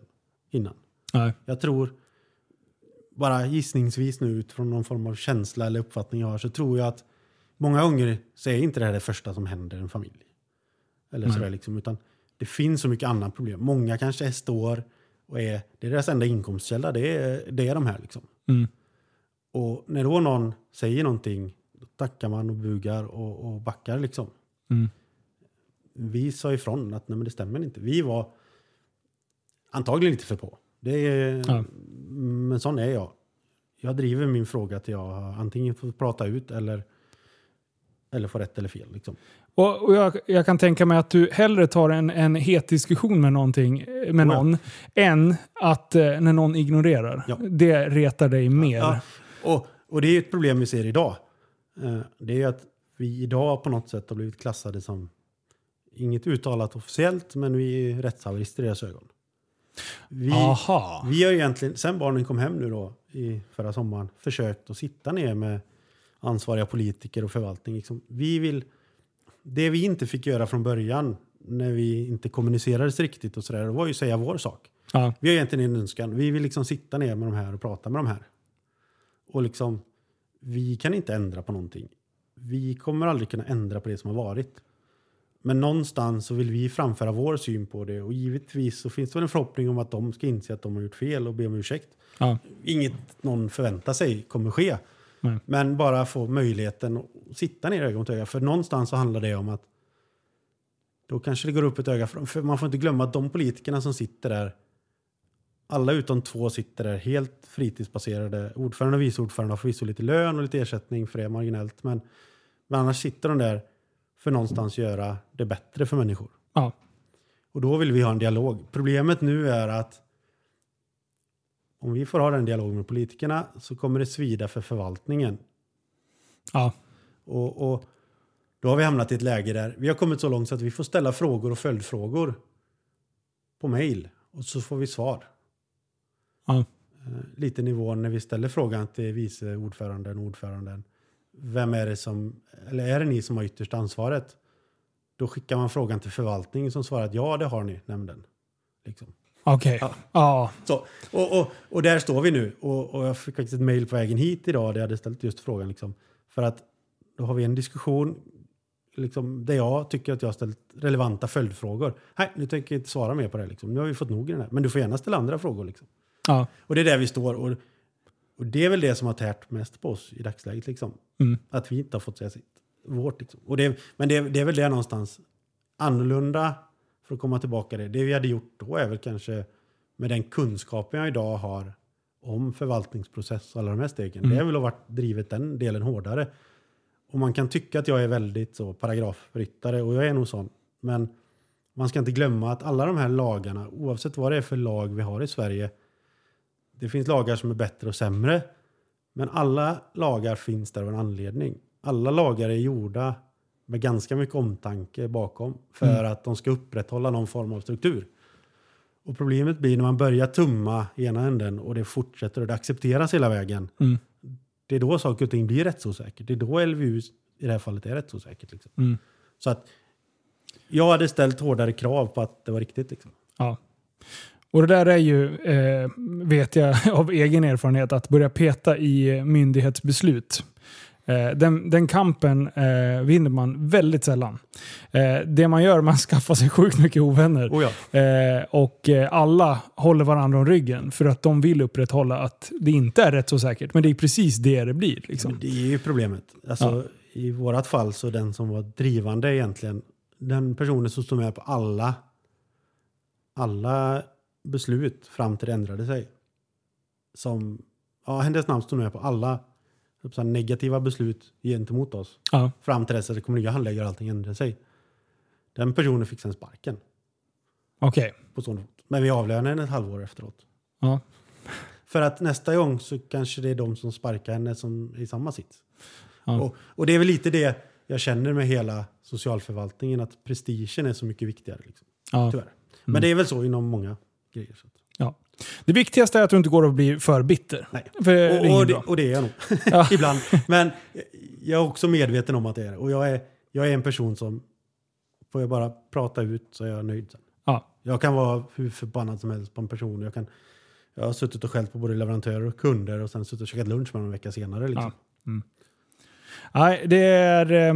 innan. Nej. Jag tror, bara gissningsvis nu utifrån någon form av känsla eller uppfattning jag har, så tror jag att många gånger så är inte det här det första som händer en familj. Eller sådär liksom, utan det finns så mycket andra problem. Många kanske står och är, det är deras enda inkomstkälla, det är, det är de här liksom. Mm. Och när då någon säger någonting, då tackar man och bugar och, och backar liksom. Mm. Vi sa ifrån att nej, men det stämmer inte. Vi var antagligen lite för på. Det är, Ja. Men sån är jag. Jag driver min fråga till jag antingen får prata ut eller, eller får rätt eller fel. Liksom. Och, och jag, jag kan tänka mig att du hellre tar en, en het diskussion med, någonting, eh, med ja. någon än att eh, när någon ignorerar. Ja. Det retar dig mer. Ja, och, och det är ju ett problem vi ser idag. Eh, Det är ju att vi idag på något sätt har blivit klassade som, inget uttalat officiellt, men vi är rättshaverister i deras ögon. Vi, Aha. vi har egentligen, sen barnen kom hem nu då i förra sommaren, försökt att sitta ner med ansvariga politiker och förvaltning. Liksom. Vi vill, det vi inte fick göra från början när vi inte kommunicerades riktigt och sådär, det var ju att säga vår sak. Ja. Vi har egentligen en önskan. Vi vill liksom sitta ner med de här och prata med de här. Och liksom, vi kan inte ändra på någonting. Vi kommer aldrig kunna ändra på det som har varit. Men någonstans så vill vi framföra vår syn på det och givetvis så finns det väl en förhoppning om att de ska inse att de har gjort fel och be om ursäkt. Ja. Inget någon förväntar sig kommer ske. Nej. Men bara få möjligheten att sitta ner öga mot öga. För någonstans så handlar det om att då kanske det går upp ett öga. För för man får inte glömma att de politikerna som sitter där, alla utom två sitter där helt fritidsbaserade. Ordförande och vice ordförande har förvisso lite lön och lite ersättning för det marginellt. Men, men annars sitter de där för någonstans göra det bättre för människor. Ja. Och då vill vi ha en dialog. Problemet nu är att om vi får ha den dialogen med politikerna så kommer det svida för förvaltningen. Ja. Och, och då har vi hamnat i ett läge där vi har kommit så långt så att vi får ställa frågor och följdfrågor på mail och så får vi svar. Ja. Eh, Lite nivån när vi ställer frågan till vice ordföranden och ordföranden. Vem är det som, eller är det ni som har ytterst ansvaret? Då skickar man frågan till förvaltningen som svarar att ja, det har ni, nämnden. Liksom. Okej. Ja. Ja. Så, och, och, och där står vi nu. Och, och jag fick faktiskt ett mejl på vägen hit idag där jag hade ställt just frågan. Liksom, för att då har vi en diskussion liksom, där jag tycker att jag har ställt relevanta följdfrågor. Nej, nu tänker jag inte svara mer på det. Liksom. Nu har vi fått nog i den här. Men du får gärna ställa andra frågor. Liksom. Ja. Och det är där vi står. Och, och det är väl det som har tärt mest på oss i dagsläget. Liksom. Mm. Att vi inte har fått säga sitt. Vårt, liksom. och det, men det, det är väl det någonstans annorlunda för att komma tillbaka det. Det vi hade gjort då är väl kanske med den kunskapen jag idag har om förvaltningsprocess och alla de här stegen. Mm. Det är väl att varit drivet den delen hårdare. Och man kan tycka att jag är väldigt så paragrafryttare och jag är nog sån. Men man ska inte glömma att alla de här lagarna, oavsett vad det är för lag vi har i Sverige, det finns lagar som är bättre och sämre. Men alla lagar finns där av en anledning. Alla lagar är gjorda med ganska mycket omtanke bakom för att de ska upprätthålla någon form av struktur. Och problemet blir när man börjar tumma i ena änden och det fortsätter och det accepteras hela vägen. Mm. Det är då saker och ting blir rättsosäkert. Det är då LVU i det här fallet är rättsosäkert. Liksom. Mm. Så att jag hade ställt hårdare krav på att det var riktigt. Liksom. Ja. Och det där är ju, eh, vet jag av egen erfarenhet, att börja peta i myndighetsbeslut. Eh, den, den kampen eh, vinner man väldigt sällan. Eh, det man gör, man skaffar sig sjukt mycket ovänner. Oh ja. Eh, och eh, alla håller varandra om ryggen för att de vill upprätthålla att det inte är rätt så säkert. Men det är precis det det blir. Liksom. Det är ju problemet. Alltså, I vårat fall så den som var drivande egentligen, den personen som stod med på alla, alla beslut fram till det ändrade sig. Som, ja, hennes namn stod med på alla så negativa beslut gentemot oss. Ja. Fram till dess att det kom nya handläggare och allting ändrade sig. Den personen fick sen sparken Okej. på fot. Men vi avlönade henne ett halvår efteråt. Ja. För att nästa gång så kanske det är de som sparkar henne som är i samma sits. Ja. Och, och det är väl lite det jag känner med hela socialförvaltningen, att prestigen är så mycket viktigare. Liksom, Ja. tyvärr. Men det är väl så inom många grejer. Så. Ja. Det viktigaste är att du inte går och blir för bitter. Nej. För det Och, inget och, det, och det är jag nog, Ja. ibland. Men jag är också medveten om att det är det. Och jag är, jag är en person som, får jag bara prata ut så är jag nöjd sen. Ja. Jag kan vara hur förbannad som helst på en person. Jag, kan, jag har suttit och skällt på både leverantörer och kunder och sen suttit och käkat lunch med dem en vecka senare. Liksom. Nej, det, är, eh,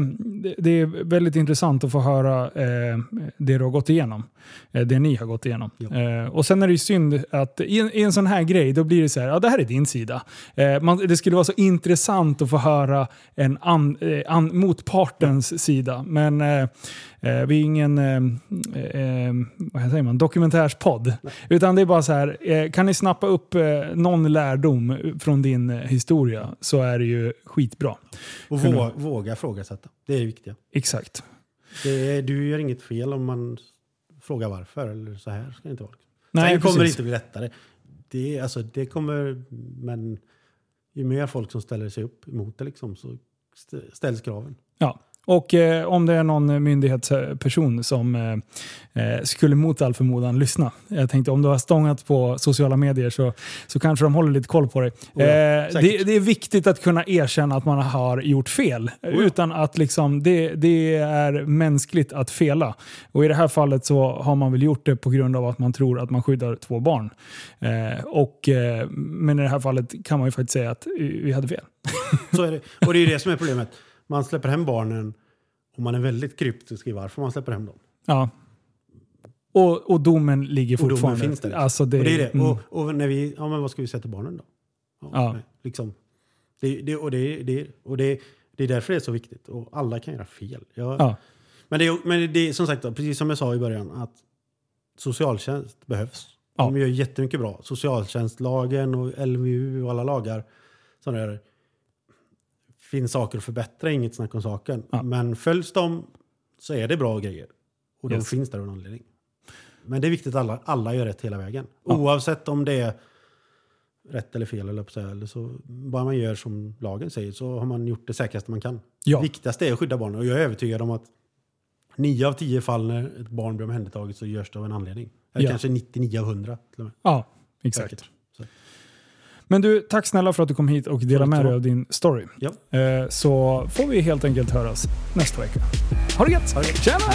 det- är väldigt intressant att få höra eh, det du har gått igenom. Eh, det ni har gått igenom. Ja. Och sen är det ju synd att i en, i en sån här grej, då blir det så här, ja det här är din sida. Man, det skulle vara så intressant att få höra en an, an, motpartens sida. Men eh, vi är ingen eh, vad säger man, dokumentärspodd. Utan det är bara så här, kan ni snappa upp någon lärdom från din historia så är det ju skitbra. Och Kunna- våga, våga frågasätta. Det är det viktiga. Exakt. Det du gör inget fel om man frågar varför. Eller så här ska det inte vara. Nej, Sen kommer det precis. inte bli lättare. Det, alltså, det kommer, men ju mer folk som ställer sig upp emot det liksom, så st- ställs kraven. Ja. Och eh, om det är någon myndighetsperson som eh, eh, skulle mot all förmodan lyssna. Jag tänkte om du har stångat på sociala medier så, så kanske de håller lite koll på dig. Oh ja, eh, det, det är viktigt att kunna erkänna att man har gjort fel. ja. Utan att liksom, det, det är mänskligt att fela. Och i det här fallet så har man väl gjort det på grund av att man tror att man skyddar två barn. Eh, och, men i det här fallet kan man ju faktiskt säga att vi hade fel. Så är det. Och det är ju det som är problemet. Man släpper hem barnen och man är väldigt kryptisk i varför man släpper hem dem. Ja. Och, och domen ligger Och domen fortfarande. finns där. Alltså det, och det är det. mm. Och, och när vi, ja men vad ska vi säga till barnen då? Ja. nej, Liksom. Det, det, och det, det, och det, det är därför det är så viktigt. Och alla kan göra fel. Jag, Ja. Men, det, är- men det är som sagt, precis som jag sa i början, att socialtjänst behövs. Ja. De gör jättemycket bra. Socialtjänstlagen och LVU och alla lagar som rör finns saker att förbättra, inget snack om saken. Ja. Men följs de så är det bra grejer. Och de Yes. finns där av en anledning. Men det är viktigt att alla, alla gör rätt hela vägen. Ja. Oavsett om det är rätt eller fel, eller, eller så bara man gör som lagen säger så har man gjort det säkraste man kan. Ja. Viktigast är att skydda barnen och jag är övertygad om att nio av tio fall när ett barn blir omhändertaget så görs det av en anledning. Eller Ja. kanske 99 av 100 till och med. ja, exakt. Säkert. Men du, tack snälla för att du kom hit och delade med dig av din story. Ja. Eh, så får vi helt enkelt höras nästa vecka. Ha det gött! Ha det gött. Tjena!